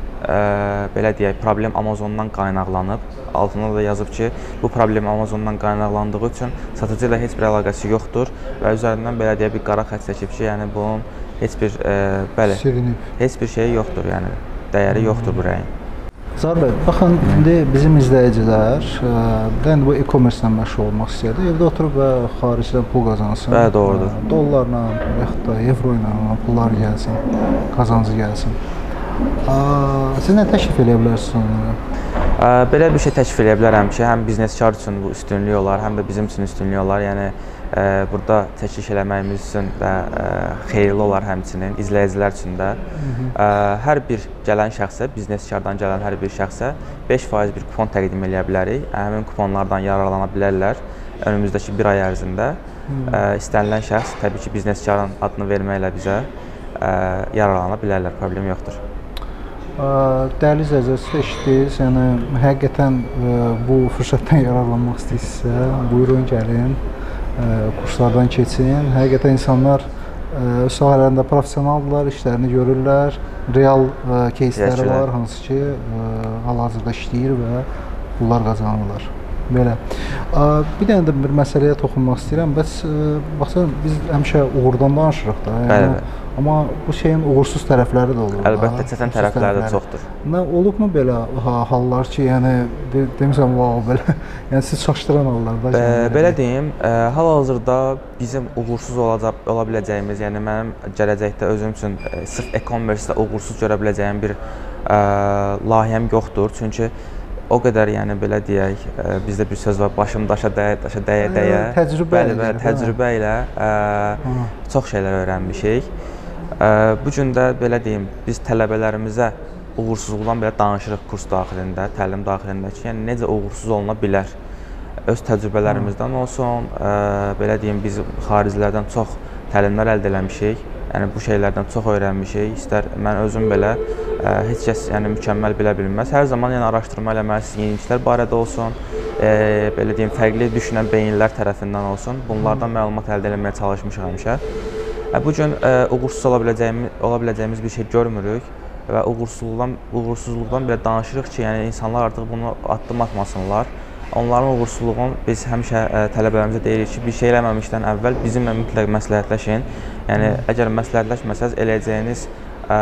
belə deyək, problem Amazondan qaynaqlanıb. Altında da yazıb ki, bu problem Amazondan qaynaqlandığı üçün satıcı ilə heç bir əlaqəsi yoxdur və üzərindən belə deyək bir qara xətt çəkib ki, yəni bunun heç bir bəli, silinib. heç bir şeyi yoxdur, yəni dəyəri yoxdur bu rəyin. Zar bəy, baxın, indi bizim izləyicilər, indi bu e-commerce ilə məşğul olmaq istəyir. Evdə oturub və xaricdən pul qazansın. Bəli, doğrudur. Dollarla, yaxud da evro ilə pullar gəlsin, qazancı gəlsin. Siz nə təklif edə bilərsiniz Belə bir şey təklif edə bilərəm ki, həm bizneskar üçün bu üstünlük olar, həm də bizim üçün üstünlük olar. Yəni burada təklif eləməyimiz üçün də ə, xeyirli olar həmçinin izləyicilər üçün də. Hər bir gələn şəxsə, bizneskardan gələn hər bir şəxsə 5% bir kupon təqdim edə bilərik. Həmin kuponlardan yararlana bilərlər önümüzdəki 1 ay ərzində. Ə, İstənilən şəxs təbii ki, bizneskarın adını verməklə bizə yararlana bilərlər, problem yoxdur. Ə, Dəyərli izləyicilər, eşitdiniz? Yəni həqiqətən ə, bu fürsətdən yararlanmaq istəyirsinizsə, buyurun gəlin, ə, kurslardan keçin. Həqiqətən insanlar ə, öz sahələrində professionaldırlar, işlərini görürlər, real ə, кейsləri Yaşayırlar. var, hansı ki, ə, hal-hazırda işləyir və pullar qazanırlar. Belə. Ə, Bir dənə də bir məsələyə toxunmaq istəyirəm. Bəs ə, baxsan biz həmişə uğurdan danışırıq da. yəni, Bəli, bəli. Amma bu şeyin uğursuz tərəfləri də olur. Əlbəttə çətin tərəfləri də çoxdur. Nə olubmu belə ha, hallar ki, yəni de, demirsən vau belə. yəni siz çaşdıran hallar da. Ə, yəni, belə deyim, hal-hazırda bizim uğursuz olacaq ola biləcəyimiz, yəni mənim gələcəkdə özüm üçün ə, sırf e-commerce-də uğursuz görə biləcəyim bir ə, layihəm yoxdur. Çünki o qədər yəni belə deyək, ə, bizdə bir söz var, başım daşa dəyə, daşa dəyə dəyə. təcrübə bəli, bəli, hə. təcrübə ilə ə, çox şeylər öyrənmişik. Bu gün də belə deyim, biz tələbələrimizə uğursuzluqdan belə danışırıq kurs daxilində, təlim daxilində ki, yəni necə uğursuz oluna bilər. Öz təcrübələrimizdən olsun, belə deyim, biz xaricilərdən çox təlimlər əldə etmişik. Yəni bu şeylərdən çox öyrənmişik. İstər mən özüm belə ə, heç kəs yəni mükəmməl bilə bilməz. Hər zaman yəni araşdırma eləməlisiniz, yeniliklər barədə olsun, ə, belə deyim, fərqli düşünən beyinlər tərəfindən olsun. Bunlardan məlumat əldə etməyə çalışmışıq həmişə. Bu gün uğursuz ola biləcəyimiz ola biləcəyimiz bir şey görmürük və uğursuzluqdan uğursuzluqdan belə danışırıq ki, yəni insanlar artıq bunu addım atmasınlar. Onların uğursuzluğunu biz həmişə ə, tələbələrimizə deyirik ki, bir şey eləməmişdən əvvəl bizimlə mütləq məsləhətləşin. Yəni əgər məsləhətləşməsəz eləyəcəyiniz ə,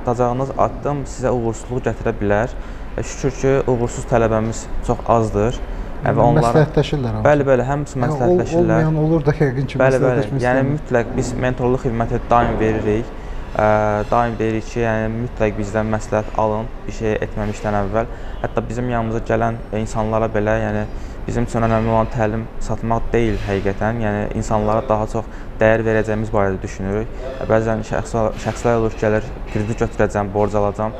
atacağınız addım sizə uğursuzluq gətirə bilər. Şükür ki, uğursuz tələbəmiz çox azdır. Və onlara məsləhətləşirlər. Bəli, bəli, həmçinin Yəni, məsləhətləşirlər. Olmayan olur da yəqin ki, Bəli, bəli. Yəni mütləq biz mentorluq xidməti daim veririk. Ə, daim deyirik ki, yəni mütləq bizdən məsləhət alın bir şey etməmişdən əvvəl. Hətta bizim yanımıza gələn insanlara belə, yəni bizim üçün önəmli olan təlim satmaq deyil həqiqətən. Yəni insanlara daha çox dəyər verəcəyimiz barədə düşünürük. Bəzən şəxslər, şəxslər olur ki, gəlir, kredit götürəcəm, borc alacam.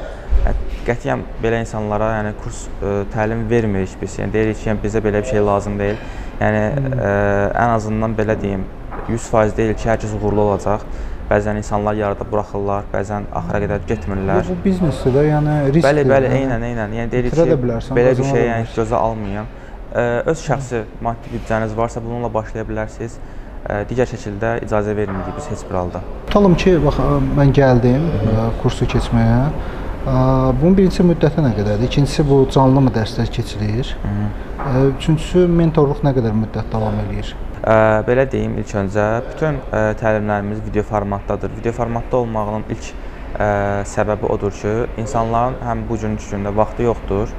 Qətiyyən belə insanlara, yəni kurs ə, təlim vermirik biz. Yəni deyirik ki, yəni bizə belə bir şey lazım deyil. Yəni ə, ən azından belə deyim, 100% deyil ki, hər kəs uğurlu olacaq. Bəzən insanlar yarıda buraxırlar, bəzən axıra qədər getmirlər. Bu biznesdir də, yəni riskdir. Bəli, bəli, yəni. eynən, eynən. Yəni deyirik ki, bilərsən, belə bir şey yəni gözə almayın. Ə, öz şəxsi maddi büdcəniz varsa bununla başlaya bilərsiniz. Digər şəkildə icazə vermirik biz heç bir halda. Tutalım ki, bax mən gəldim ə, kursu keçməyə. Bunun birincisi müddəti nə qədərdir? İkincisi bu canlı mı dərslər keçilir? Ə, Üçüncüsü mentorluq nə qədər müddət davam eləyir? Ə, belə deyim ilk öncə bütün ə, təlimlərimiz video formatdadır. Video formatda olmağının ilk ə, səbəbi odur ki, insanların həm bu günkü gündə vaxtı yoxdur.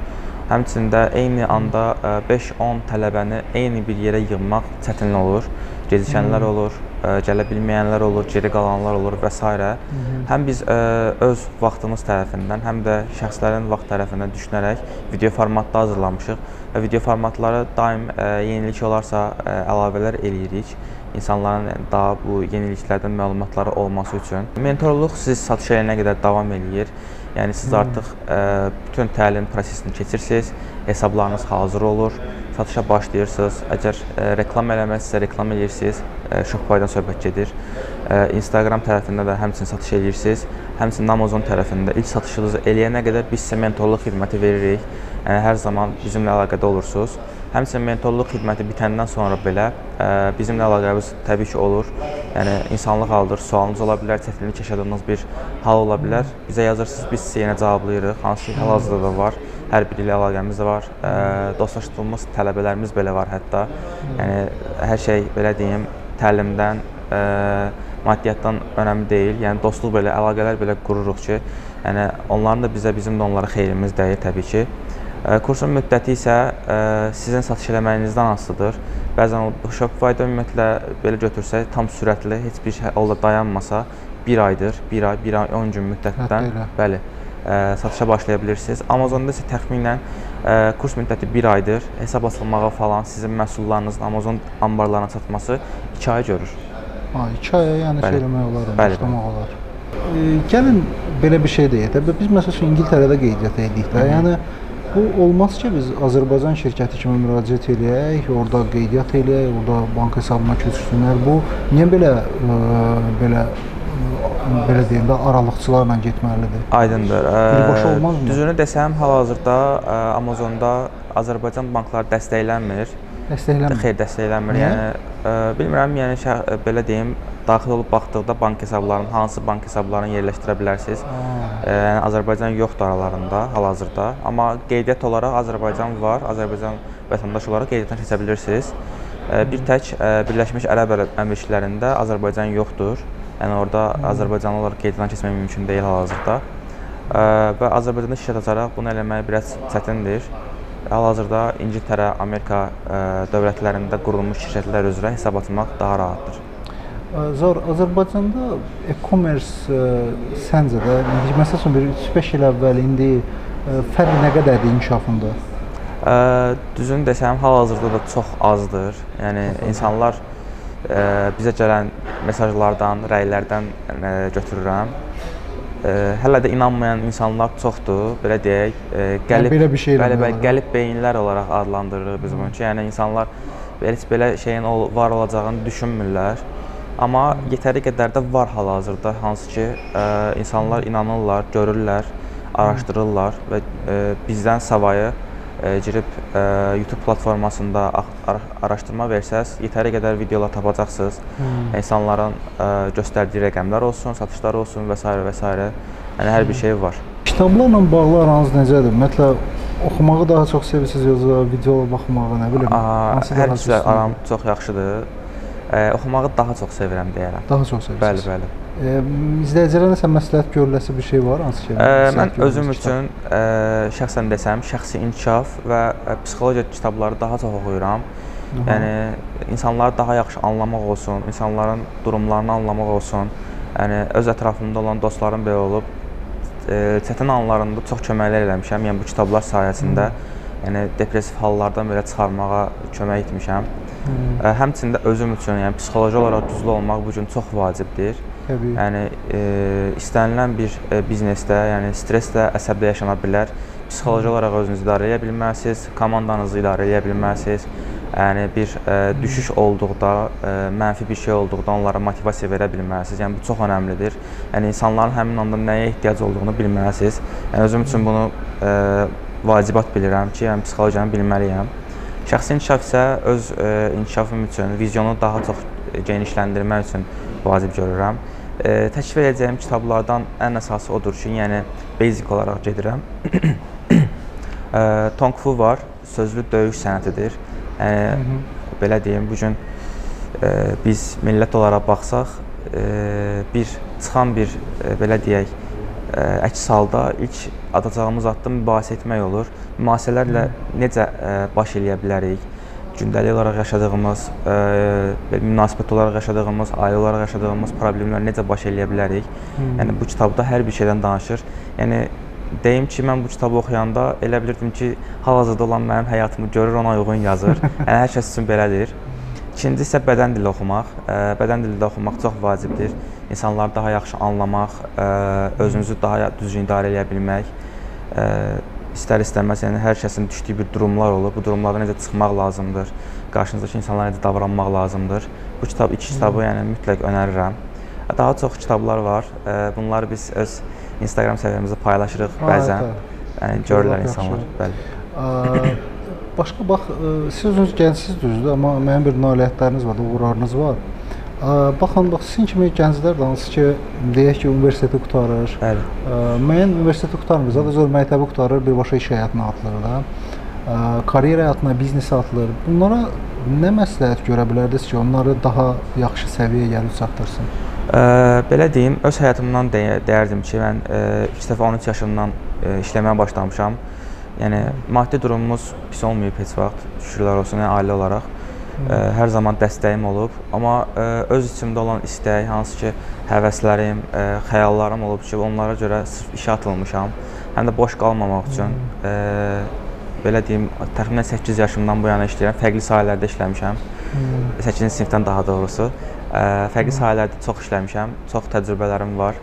Həmçində eyni anda ə, 5-10 tələbəni eyni bir yerə yığmaq çətin olur. Gecikənlər olur, ə, gələ bilməyənlər olur, geri qalanlar olur və s. Həm biz ə, öz vaxtımız tərəfindən, həm də şəxslərin vaxt tərəfindən düşünərək video formatda hazırlamışıq və video formatları daim ə, yenilik olarsa ə, əlavələr eləyirik insanların yəni, daha bu yeniliklərdən məlumatları olması üçün. Mentorluq siz satış eləyənə qədər davam eləyir. Yəni siz artıq ə, bütün təlim prosesini keçirsiniz, hesablarınız hazır olur, satışa başlayırsınız. Əgər ə, reklam eləməzsə reklam eləyirsiniz, ə, Shopify-dan söhbət gedir. Instagram tərəfində də həmçinin satış eləyirsiniz. Həmçinin Amazon tərəfində ilk satışınızı eləyənə qədər biz sizə mentorluq xidməti veririk. Yəni hər zaman bizimlə əlaqədə olursunuz. Həmçinin mentorluq xidməti bitəndən sonra belə ə, bizimlə əlaqəmiz təbii ki olur. Yəni insanlıq halıdır, sualınız ola bilər, çətinlik yaşadığınız bir hal ola bilər. Bizə yazırsınız, biz sizə yenə cavablayırıq. Hansı ki, hal-hazırda da var. Hər biri ilə əlaqəmiz var. Ə, dostlaşdığımız tələbələrimiz belə var hətta. Yəni hər şey belə deyim, təlimdən, ə, maddiyyatdan önəmli deyil. Yəni dostluq belə, əlaqələr belə qururuq ki, yəni onların da bizə, bizim də onlara xeyrimiz dəyir təbii ki. Ə, Kursun müddəti isə ə, sizin satış eləməyinizdən asılıdır. Bəzən o Shopify-da ümumiyyətlə belə götürsək, tam sürətli, heç bir şey halda dayanmasa 1 aydır, 1 ay, 1 ay 10 gün müddətdən, bəli, ə, satışa başlaya bilirsiniz. Amazonda isə təxminən kurs müddəti 1 aydır. Hesab açılmağı falan, sizin məhsullarınızın Amazon anbarlarına çatması 2 ay görür. Ha, 2 aya yəni Bəli. söyləmək olar, yəni, başlamaq olar. E, gəlin belə bir şey deyək də. Biz məsəl üçün İngiltərədə qeydiyyat edirik də. Yəni bu olmaz ki, biz Azərbaycan şirkəti kimi müraciət eləyək, orada qeydiyyat eləyək, orada bank hesabına köçürsünlər. Bu niyə belə ə, belə belə deyim də aralıqçılarla getməlidir? Aydındır. Birbaşa olmazmı? Düzünü desəm, hal-hazırda Amazonda Azərbaycan bankları dəstəklənmir. Dəstəklənmir. Xeyr, dəstəklənmir. Niyə? Yəni bilmirəm, yəni şəx, belə deyim, daxil olub baxdıqda bank hesablarının hansı bank hesablarını yerləşdirə bilərsiniz. Yəni Azərbaycan yoxdur aralarında hal-hazırda, amma qeydiyyat olaraq Azərbaycan var. Azərbaycan vətəndaşı olaraq qeydiyyatdan keçə bilirsiniz. Bir tək Birləşmiş Ərəb Əmirliklərində Azərbaycan yoxdur. Yəni orada Azərbaycanlı olaraq qeydiyyatdan keçmək mümkün deyil hal-hazırda. Və Azərbaycanda şirkət açaraq bunu eləmək biraz çətindir. Hal-hazırda İngiltərə, Amerika dövlətlərində qurulmuş şirkətlər üzrə hesab açmaq daha rahatdır. Zor Azərbaycanda e-commerce səncə də indi məsəl üçün bir 3-5 il əvvəl indi fərq nə qədərdir inkişafında? Ə, düzünü desəm, hal-hazırda da çox azdır. Yəni insanlar ə, bizə gələn mesajlardan, rəylərdən götürürəm. Hələ də inanmayan insanlar çoxdur, belə deyək. Qəlib belə bir şey bəli, bəli, qəlib beyinlər olaraq adlandırırıq biz bunu ki, yəni insanlar heç belə şeyin var olacağını düşünmürlər. Amma yetəri qədər də var hal-hazırda, hansı ki, ə, insanlar inanırlar, görürlər, araşdırırlar və ə, bizdən savayı girib ə, YouTube platformasında araşdırma versəz, yetəri qədər videolar tapacaqsınız. İnsanların ə, göstərdiyi rəqəmlər olsun, satışlar olsun və s. və s. Yəni hər bir şey var. Kitablarla bağlı aranız necədir? Ümumiyyətlə oxumağı daha çox sevirsiniz yoxsa videoya baxmağı, nə bilim? Aa, hər ikisi aram çox yaxşıdır. Ə, oxumağı daha çox sevirəm deyərəm. daha çox sevirsiniz? Bəli, bəli. E, izləyicilərə nəsə məsləhət görüləsi bir şey var hansı? Ə, məsləhət mən özüm üçün ə, şəxsən desəm, şəxsi inkişaf və ə, psixologiya kitabları daha çox oxuyuram. Aha. Yəni insanları daha yaxşı anlamaq olsun, insanların durumlarını anlamaq olsun. Yəni öz ətrafımda olan dostlarım belə olub. E, çətin anlarında çox köməklər eləmişəm. Yəni bu kitablar sayəsində yəni depressiv hallardan belə çıxarmağa kömək etmişəm. Ə, həmçində özüm üçün, yəni psixoloji olaraq güclü olmaq bu gün çox vacibdir. Təbii. Yəni e, istənilən bir e, biznesdə, yəni stresslə, əsəbdə yaşana bilər. Psixoloji olaraq özünüzü idarə edə bilməlisiniz, komandanızı idarə edə bilməlisiniz. Yəni bir e, düşüş olduqda, e, mənfi bir şey olduqda onlara motivasiya verə bilməlisiniz. Yəni bu çox əhəmilidir. Yəni insanların həmin anda nəyə ehtiyac olduğunu bilməlisiniz. Yəni özüm üçün bunu e, vacibat bilirəm ki, yəni psixologiyanı bilməliyəm. Şəxsi inkişaf isə öz e, inkişafım üçün, vizyonu daha çox genişləndirmək üçün vacib görürəm. E, təklif edəcəyim kitablardan ən əsası odur ki, yəni basic olaraq gedirəm. e, Tong Fu var, sözlü döyüş sənətidir. Yəni belə deyim, bu gün e, biz millət olaraq baxsaq, e, bir çıxan bir e, belə deyək, əks halda ilk atacağımız addım mübahisə etmək olur. Mübahisələrlə necə baş eləyə bilərik? Gündəlik olaraq yaşadığımız, münasibət olaraq yaşadığımız, ailə olaraq yaşadığımız problemlərlə necə baş eləyə bilərik? Yəni bu kitabda hər bir şeydən danışır. Yəni deyim ki, mən bu kitabı oxuyanda elə bilirdim ki, hal-hazırda olan mənim həyatımı görür, ona uyğun yazır. yəni hər kəs üçün belədir. İkinci isə bədən dili oxumaq. Bədən dili də oxumaq çox vacibdir. İnsanları daha yaxşı anlamaq, ə, özünüzü daha düzgün idarə edə bilmək. Ə, istər-istəməz yəni hər kəsin düşdüyü bir durumlar olur. Bu durumlardan necə çıxmaq lazımdır? Qarşınızdakı insanlara necə davranmaq lazımdır? Bu kitab iki kitabı yəni mütləq önərirəm. Daha çox kitablar var. Bunları biz öz Instagram səhifəmizdə paylaşırıq bəzən. Yəni görürlər insanlar. Bəli. Başqa bax, siz özünüz gəncsiniz düzdür, amma müəyyən bir nailiyyətləriniz var, uğurlarınız var. Baxın, bax sizin kimi gənclər hansı ki, deyək ki, universiteti qurtarır. Bəli. Müəyyən universiteti qurtarmır, zaten zor məktəbi qurtarır, birbaşa iş həyatına atılır da. Ə, karyer həyatına, biznesə atılır. Bunlara nə məsləhət görə bilərdiniz ki, onları daha yaxşı səviyyəyə gəlib çatdırsın? Ə, belə deyim, öz həyatımdan deyə, deyərdim ki, mən ə, ilk dəfə 13 yaşımdan ə, işləməyə başlamışam. Yəni maddi durumumuz pis olmayıb heç vaxt, şükürlər olsun, yəni ailə olaraq. Ə, hər zaman dəstəyim olub, amma ə, öz içimdə olan istək, hansı ki, həvəslərim, ə, xəyallarım olub ki, onlara görə sırf işə atılmışam. Həm də boş qalmamaq üçün ə, belə deyim, təxminən 8 yaşımdan bu yana işləyirəm. Fərqli sahələrdə işləmişəm. 8-ci sinifdən daha doğrusu. Ə, fərqli sahələrdə çox işləmişəm, çox təcrübələrim var.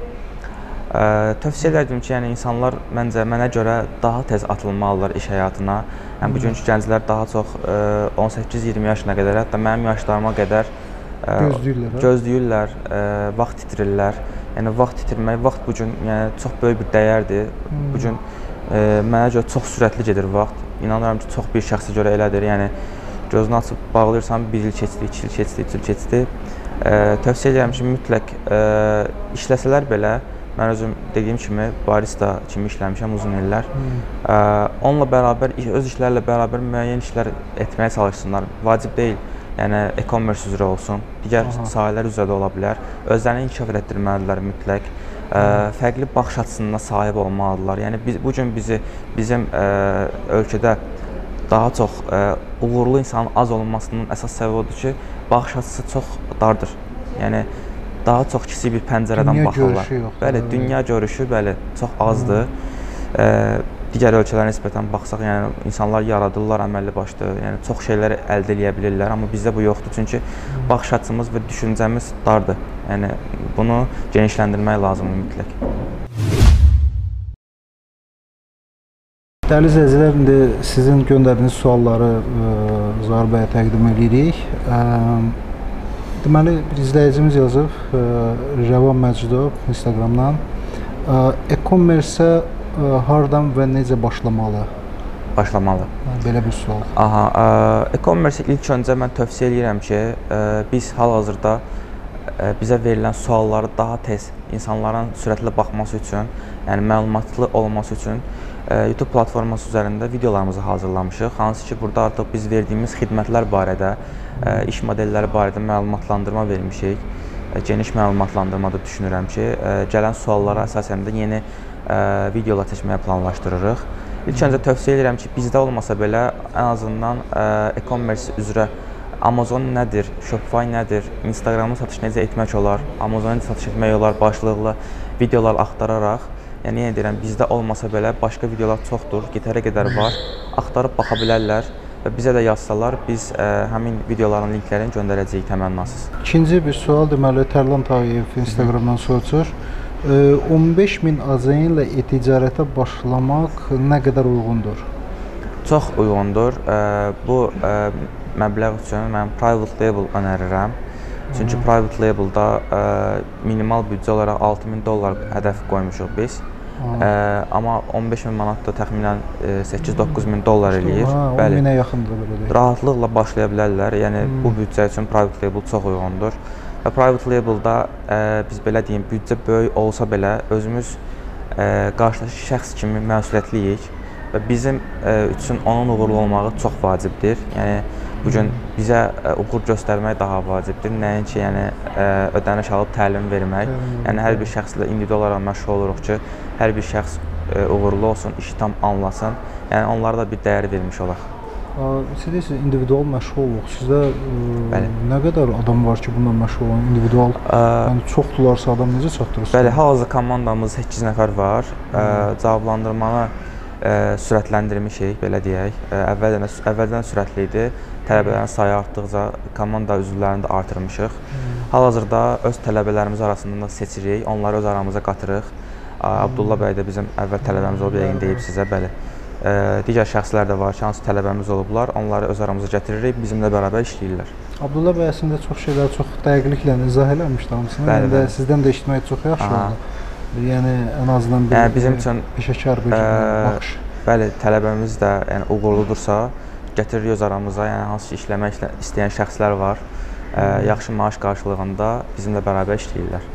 Tövsiyə edirdim ki, yəni insanlar məncə mənə görə daha tez atılmalılar iş həyatına. Yəni bugünkü gənclər daha çox 18-20 yaşına qədər, hətta mənim yaşlarıma qədər Gözləyirlər, hə? Gözləyirlər, vaxt itirirlər. Yəni vaxt itirmək, vaxt bu gün yəni çox böyük bir dəyərdir. Bu gün mənə görə çox sürətli gedir vaxt. İnanıram ki, çox bir şəxsə görə elədir. Yəni gözünü açıb bağlayırsan, 1 il keçdi, 2 il keçdi, 3 il keçdi. Tövsiyə edirəm ki, mütləq işləsələr belə mən özüm dediyim kimi barista kimi işləmişəm uzun illər. Ə, onunla bərabər öz işlərlə bərabər müəyyən işlər etməyə çalışsınlar. Vacib deyil. Yəni e-commerce üzrə olsun, digər Aha. sahələr üzrə də ola bilər. Özlərini inkişaf etdirməlidirlər mütləq. Ə, fərqli baxış açısına sahib olmalıdırlar. Yəni biz bu gün bizi bizim ə, ölkədə daha çox ə, uğurlu insanın az olmasının əsas səbəbi odur ki, baxış açısı çox dardır. Yəni daha çox kiçik bir pəncərədən Dünya baxırlar. görüşü yoxdur, Bəli, bəli. dünya görüşü bəli çox azdır. Ə, digər ölkələrə nisbətən baxsaq, yəni insanlar yaradırlar əməlli başlı, yəni çox şeylər əldə edə bilirlər, amma bizdə bu yoxdur. Çünki baxış açımız və düşüncəmiz dardır. Yəni bunu genişləndirmək lazımdır mütləq. Dəyərli izləyicilər, indi sizin göndərdiyiniz sualları Zahir bəyə təqdim edirik. Ə, deməli, bir izləyicimiz yazıb, ə, Rəvan Məcidov Instagramdan. Ə, E-commerce ə, hardan və necə başlamalı? Başlamalı. Belə bir sual. Aha, ə, e-commerce ilk öncə mən tövsiyə edirəm ki, ə, biz hal-hazırda bizə verilən sualları daha tez insanların sürətli baxması üçün, yəni məlumatlı olması üçün YouTube platforması üzərində videolarımızı hazırlamışıq. Hansı ki, burada artıq biz verdiyimiz xidmətlər barədə, iş modelləri barədə məlumatlandırma vermişik. Geniş məlumatlandırmada düşünürəm ki, gələn suallara əsasən də yeni videolar çəkməyə planlaşdırırıq. İlk öncə tövsiyə edirəm ki, bizdə olmasa belə ən azından e-commerce üzrə Amazon nədir, Shopify nədir, Instagramda satış necə etmək olar, Amazonda satış etmək olar başlıqlı videolar axtararaq, yəni yenə deyirəm, bizdə olmasa belə başqa videolar çoxdur, getərə qədər var. Axtarıb baxa bilərlər və bizə də yazsalar, biz ə, həmin videoların linklərini göndərəcəyik təmənnasız. İkinci bir sual deməli Tərlan Tağıyev Instagramdan soruşur. Ee, 15 min AZN ilə e-ticarətə başlamaq nə qədər uyğundur? Çox uyğundur. Bu məbləğ üçün mən private label önərirəm. Çünki private labelda minimal büdcə olaraq 6000 dollar hədəf qoymuşuq biz. Ə, amma 15 min manat da təxminən 8-9 min dollar eləyir. Ha, 10 minə yaxındır belə deyək. rahatlıqla başlaya bilərlər. Yəni bu büdcə üçün private label çox uyğundur. Və private labelda ə, biz belə deyim, büdcə böyük olsa belə özümüz ə, qarşıdakı şəxs kimi məsuliyyətliyik və bizim ə, üçün onun uğurlu olmağı çox vacibdir. Yəni bu gün bizə ə, uğur göstərmək daha vacibdir. Nəinki yəni ə, ödəniş alıb təlim vermək. Yəni hər bir şəxslə individual olaraq məşğul oluruq ki, hər bir şəxs ə, uğurlu olsun, işi tam anlasın. Yəni onlara da bir dəyər vermiş olaq. Siz deyirsiniz individual məşğulluq. Sizdə ə, Bəli. nə qədər adam var ki, bununla məşğul olan individual? Ə, Yəni çoxdularsa adam necə çatdırırsınız? Bəli, hal-hazırda komandamız 8 nəfər var. Ə, cavablandırmanı ə, sürətləndirmişik, belə deyək. Ə, əvvəldən əvvəldən sürətli idi. Tələbələrin sayı artdıqca komanda üzvlərini də artırmışıq. Hal-hazırda öz tələbələrimiz arasından da seçirik, onları öz aramıza qatırıq. Abdullah bəy də bizim əvvəl tələbəmiz olub, yəqin deyib sizə, bəli. Ə, digər şəxslər də var ki, hansı tələbəmiz olublar, onları öz aramıza gətiririk, bizimlə bərabər işləyirlər. Abdullah bəy əslində çox şeylər çox dəqiqliklə izah eləmişdi hamısını. Bəli, də bəli. sizdən də eşitmək çox yaxşı Aha. oldu. Yəni ən azından bir Yəni bizim e, üçün, peşəkar bir ə, baxış. Bəli, tələbəmiz də yəni uğurludursa, gətiririk öz aramıza, yəni hansı ki işləmək istə- istəyən şəxslər var. Ə, yaxşı maaş qarşılığında bizimlə bərabər işləyirlər.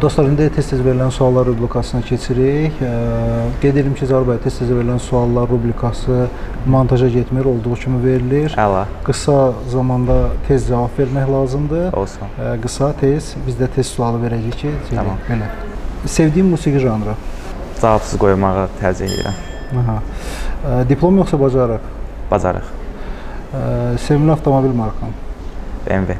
Dostlar, indi tez-tez verilən suallar rubrikasına keçirik. Qeyd edim ki, Zahir bəy tez-tez verilən suallar rubrikası montaja getmir, olduğu kimi verilir. Əla, Qısa zamanda tez cavab vermək lazımdır. olsun. Qısa, tez, biz də tez sualı verəcəyik ki, Tamam. belə. Sevdiyim musiqi janrı. Cavabsız qoymağı tərcih edirəm. Aha. Diplom yoxsa bacarıq? Bacarıq. Sevimli avtomobil markan. BMW.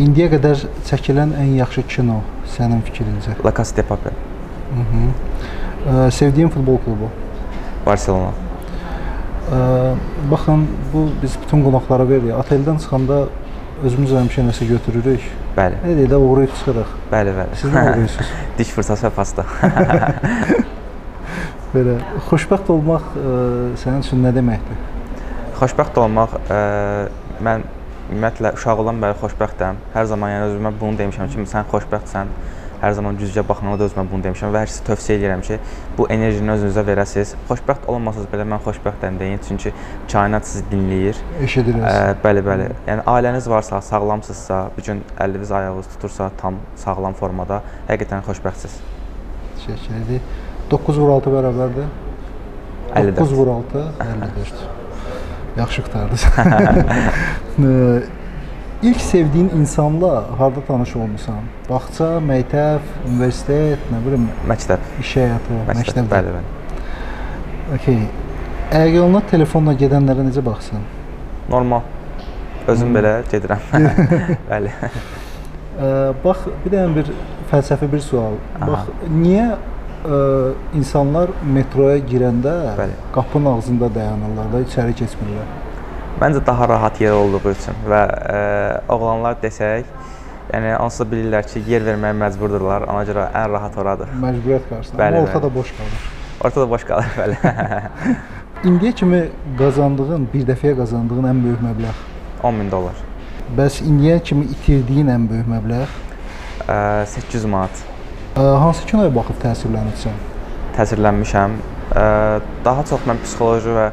İndiyə qədər çəkilən ən yaxşı kino sənin fikrincə? La Casa de Papel. Ə, Sevdiyim futbol klubu. Barselona. Ə, Baxın, bu biz bütün qonaqlara veririk. Oteldən çıxanda özümüz həmişə nəsə götürürük. Bəli. Nə deyək də uğrayıb çıxırıq. Bəli, bəli. Siz nə uğrayırsınız? Diş fırsatı və pasta. Belə xoşbəxt olmaq ə, sənin üçün nə deməkdir? Xoşbəxt olmaq, ə, mən ümumiyyətlə uşaqlıqdan bəri xoşbəxtəm. Hər zaman yəni özümə bunu demişəm ki, sən xoşbəxtsən. Hər zaman güzgə baxanda da özümə bunu demişəm və hər kəsə tövsiyə edirəm ki, bu enerjini özünüzə verəsiniz. Xoşbəxt olmasanız belə mən xoşbəxtəm deyin, çünki kainat sizi dinləyir. Eşidirəm. Ə, bəli, bəli. Yəni ailəniz varsa, sağlamsınızsa, bu gün əliniz ayağınız tutursa tam sağlam formada, həqiqətən xoşbəxtsiz. Təşəkkür edirəm. 9 vur 6 bərabərdir. 54. 9 vur 6 54. Yaxşı qurtardınız. İlk sevdiyin insanla harda tanış olmusan? Bağça, məktəb, universitet, nə bilim, Məktəb, iş həyatı, məktəb, bəli, bəli. Okay. Əgər yoluna telefonla gedənlərə necə baxsan? Normal. Özüm belə gedirəm. bəli. Ə, bax, bir dənə bir fəlsəfi bir sual. Aha. Bax, niyə ə, insanlar metroya girəndə Bəli. qapının ağzında dayanırlar da içəri keçmirlər? Məncə daha rahat yer olduğu üçün və ə, oğlanlar desək, yəni onsuz da bilirlər ki, yer verməyə məcburdurlar. Ona görə ən rahat oradır. Məcburiyyət qarşısında. Bəli, Amma bəli. ortada boş qalır. Ortada boş qalır bəli. İndiyə kimi qazandığın, bir dəfəyə qazandığın ən böyük məbləğ. 10 min dollar. Bəs indiyə kimi itirdiyin ən böyük məbləğ? Ə, 800 manat Ə, hansı kinoya baxıb təsirlənirsən? təsirlənmişəm. Daha çox mən psixoloji və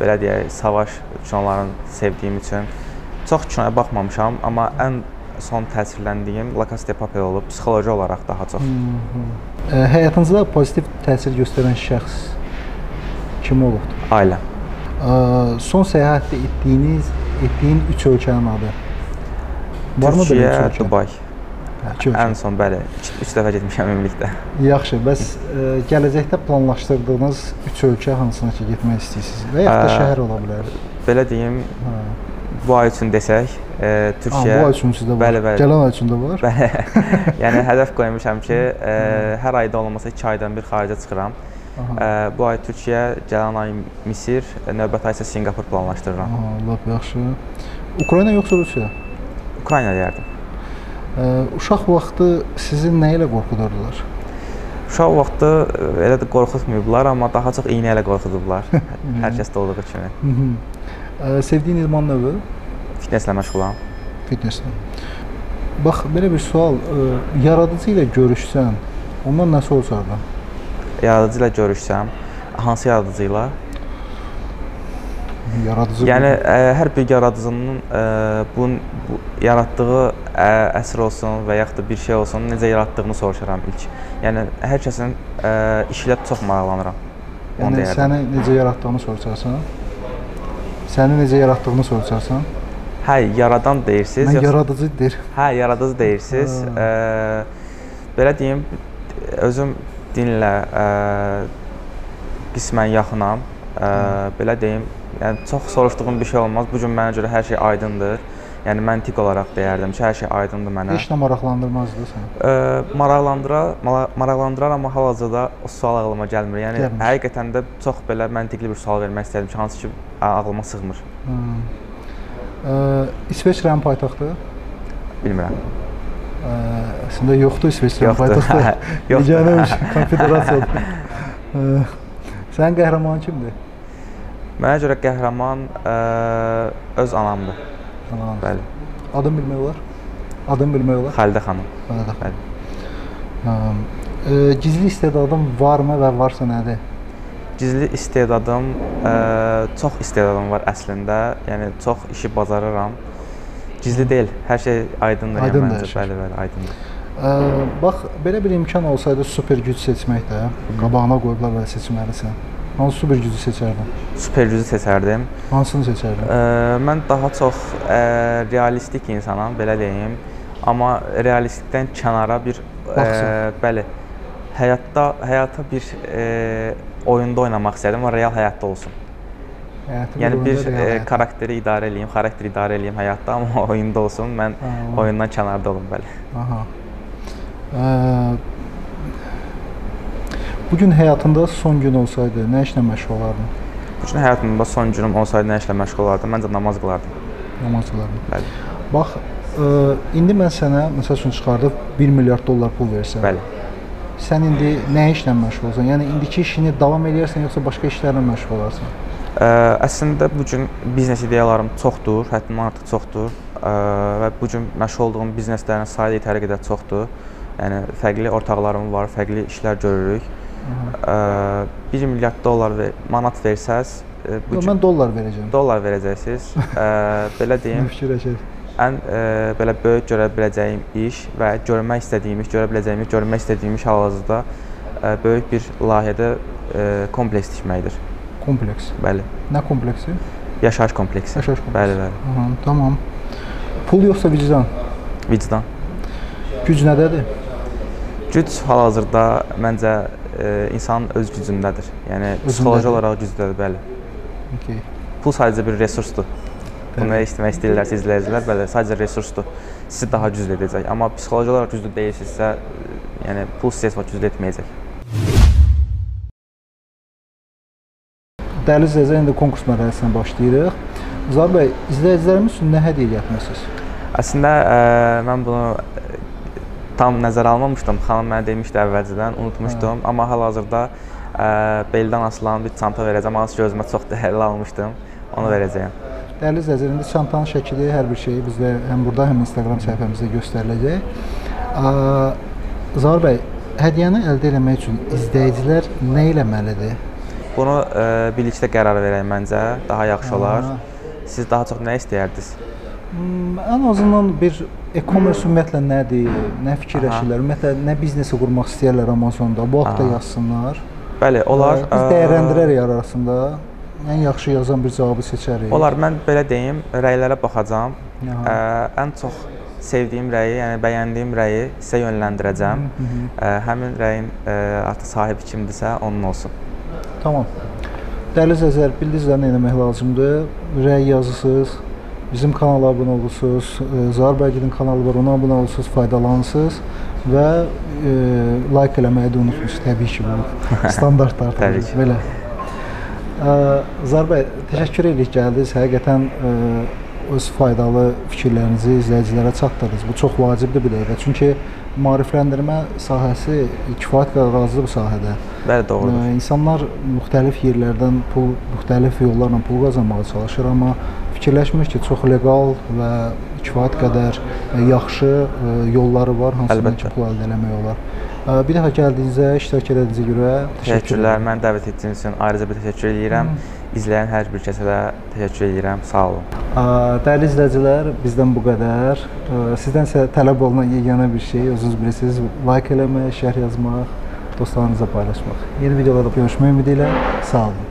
belə deyək, savaş kinolarını sevdiyim üçün çox kinoya baxmamışam, amma ən son təsirləndiyim La Casa de Papel olub psixoloji olaraq daha çox. Ə, həyatınızda pozitiv təsir göstərən şəxs kim olubdu? Ailəm. Ə, son səyahətdə etdiyiniz, etdiyin 3 ölkənin adı. Varmı belə Türkiyə, üç ölkə? Dubay. Hə. Ən son bəli, 3 dəfə getmişəm ümumilikdə. Yaxşı, bəs ə, gələcəkdə planlaşdırdığınız 3 ölkə hansına ki getmək istəyirsiniz? Və ya da şəhər ola bilər. Belə deyim, Hə. bu ay üçün desək, e, Ha, Türkiyə bu ay üçün sizdə var. Bəli, bəli. Gələn ay üçün də var. Bəli. yəni hədəf qoymuşam ki, e, hər ayda olmasa 2 aydan bir xaricə çıxıram. Aha. E, bu ay Türkiyə, gələn ay Misir, e, növbəti ay isə Sinqapur planlaşdırıram. Aha, lap yaxşı. Ukrayna yoxsa Rusiya? Ukrayna deyərdim. Ə, uşaq vaxtı sizi nə ilə qorxudurdular? Uşaq vaxtı e, elə də qorxutmayıblar, amma daha çox iynə ilə qorxudublar. hər kəsdə olduğu kimi. Sevdiyin idman növü? Fitnesslə məşğulam. Fitnesslə. Bax, belə bir sual, ə, yaradıcı ilə görüşsən, ondan nə soruşardın? Yaradıcı ilə görüşsəm, hansı yaradıcı ilə? Yaradıcı. Yəni ə, hər bir yaradıcının ə, bu, bu yaratdığı ə, əsər olsun və yaxud da bir şey olsun, necə yaratdığını soruşaram ilk. Yəni hər kəsin ə, işi ilə çox maraqlanıram. Yəni səni necə yaratdığını soruşarsan? Səni necə yaratdığını soruşarsan? Hə, yaradan deyirsiniz, Mən yoxsa yaradıcı deyir. hə, yaradıcı deyirsiniz. Ha. Ə, belə deyim, özüm dinlə ə, qismən yaxınam. Ə, belə deyim, yəni çox soruşduğum bir şey olmaz. Bu gün mənə görə hər şey aydındır. Yəni məntiq olaraq deyərdim ki, hər şey aydındır mənə. Heç nə maraqlandırmazdı səni. Ə, maraqlandırar, mara- maraqlandırar amma hal-hazırda o sual ağlıma gəlmir. Yəni Gəlmir. həqiqətən də çox belə məntiqli bir sual vermək istəyirdim ki, hansı ki ağlıma sığmır. Hmm. Ə, İsveçrənin paytaxtı? Bilmirəm. Ə, əslində yoxdur İsveçrənin Yoxdur. paytaxtı. Yoxdur. Yeganə konfederasiyadır. Ə, Sənin qəhrəmanın kimdir? Mənə görə qəhrəman ə, öz anamdır. Tamam. Bəli. Adını bilmək olar? Adını bilmək olar? Xəlidə xanım. Bəli. Bəli. Ə, gizli istedadın varmı və varsa nədir? Gizli istedadım, ə, çox istedadım var əslində. Yəni çox işi bacarıram. Gizli deyil, hər şey aydındır, Aydındır yəni hər məncə. şey. Bəli, bəli, aydındır. Ə, bax, belə bir imkan olsaydı super güc seçmək də, qabağına qoyublar və seçməlisən. Hansı super gücü seçərdin? Super gücü seçərdim. Hansını seçərdin? Ə, mən daha çox ə, realistik insanam, belə deyim. Amma realistlikdən kənara bir Baxsın. bəli, həyatda həyata bir ə, oyunda oynamaq istərdim, amma real həyatda olsun. Həyatı Yəni bir həyat. karakteri idarə eləyim, xarakteri idarə eləyim həyatda, amma oyunda olsun. Mən Ha, oyundan kənarda olum, bəli. Aha. Ə, bu gün həyatında son gün olsaydı nə işlə məşğul olardın? Bütün həyatımda son günüm olsaydı nə işlə məşğul olardım? Məncə namaz qılardım. Namaz qılardın. Bəli. Bax, ə, indi mən sənə məsəl üçün çıxardıb 1 milyard dollar pul versəm. Bəli. Sən indi nə işlə məşğulsan? Yəni indiki işini davam eləyərsən yoxsa başqa işlərlə məşğul olarsan? Ə, əslində bu gün biznes ideyalarım çoxdur, həddindən artıq çoxdur. Ə, və bu gün məşğul olduğum bizneslərin sayı yetəri qədər çoxdur. Yəni fərqli ortaqlarım var, fərqli işlər görürük. Ə, 1 milyard dollar və manat versəz, ə, bu gün mən dollar verəcəm. dollar verəcəksiniz. Belə deyim, Fikirləşək. ən ə, belə böyük görə biləcəyim iş və görmək istədiyim iş, görə biləcəyim görmək istədiyim iş hal-hazırda ə, böyük bir layihədə ə, kompleks tikməkdir. Kompleks. Bəli. Nə kompleksi? Yaşayış kompleksi. Yaşayış kompleksi. Bəli, bəli. Aha, tamam. Pul yoxsa vicdan? Vicdan. Güc nədədir? Güc hal-hazırda məncə insanın öz gücündədir. Yəni psixoloji olaraq güclüdür, bəli. Okay. Pul sadəcə bir resursdur. Bunu eşitmək istəyirlərsə izləyicilər, bəli, sadəcə resursdur. Sizi daha güclü edəcək. Amma psixoloji olaraq güclü deyilsinizsə, ə, yəni pul sizi heç vaxt güclü etməyəcək. Dəyərli izləyicilər, indi konkurs mərhələsinə başlayırıq. Zar bəy, izləyicilərimiz üçün nə hədiyyə gətirmisiniz? Əslində ə, mən bunu tam nəzərə almamışdım. Xanım mənə demişdi əvvəlcədən, unutmuşdum. Amma hal-hazırda ə, beldən asılan bir çanta verəcəm. Hansı ki, özümə çox dəyərli almışdım. Onu verəcəyəm. Dəyərli izləyicilər, indi çantanın şəkli, hər bir şeyi bizdə həm burada, həm Instagram səhifəmizdə göstəriləcək. Ə, Zar bəy, hədiyyəni əldə etmək üçün izləyicilər nə etməlidir? Bunu ə, birlikdə qərar verək məncə daha yaxşı olar. Siz daha çox nə istəyərdiniz? Hmm, ən azından bir e-commerce ümumiyyətlə nədir, nə fikirləşirlər, ümumiyyətlə nə biznesi qurmaq istəyirlər Amazonda, bu haqqda Aha. yazsınlar. Bəli, olar. Biz dəyərləndirərik arasında ən yaxşı yazan bir cavabı seçərik. Olar, mən belə deyim, rəylərə baxacağam. Ə, ən çox sevdiyim rəyi, yəni bəyəndiyim rəyi sizə yönləndirəcəm. Ə, həmin rəyin ə, artıq sahibi kimdirsə, onun olsun. Tamam. Dəyərli izləyicilər, bildiyiniz nə etmək lazımdır? Rəy yazısınız, bizim kanala abunə olursunuz, e, Zahar bəygilin kanalı var, ona abunə olursunuz, faydalanırsınız və e, like eləməyi də unutmusunuz təbii ki, bu standartlar Təbii ki. belə. Ə, Zahar bəy, təşəkkür edirik gəldiniz. Həqiqətən ə, öz faydalı fikirlərinizi izləyicilərə çatdırdınız. Bu çox vacibdir bir dəqiqə. Çünki maarifləndirmə sahəsi kifayət qədər azdır bu sahədə. Bəli, doğrudur. İnsanlar müxtəlif yerlərdən pul, müxtəlif yollarla pul qazanmağa çalışır, amma fikirləşmir ki, çox leqal və kifayət qədər ə, yaxşı ə, yolları var, Əlbəttə. ki, pul əldə etmək olar. Ə, Bir daha gəldiyinizə, iştirak etdiyinizə görə təşəkkür Təşəkkürlər. Məni dəvət etdiyiniz üçün ayrıca bir təşəkkür edirəm. İzləyən hər bir kəsə də təşəkkür edirəm. Sağ olun. Dəyərli izləyicilər, bizdən bu qədər. Sizdən isə tələb olunan yeganə bir şey, özünüz bilirsiniz, like eləmək, şərh yazmaq, dostlarınızla paylaşmaq. Yeni videolarda görüşmək ümidi ilə sağ olun.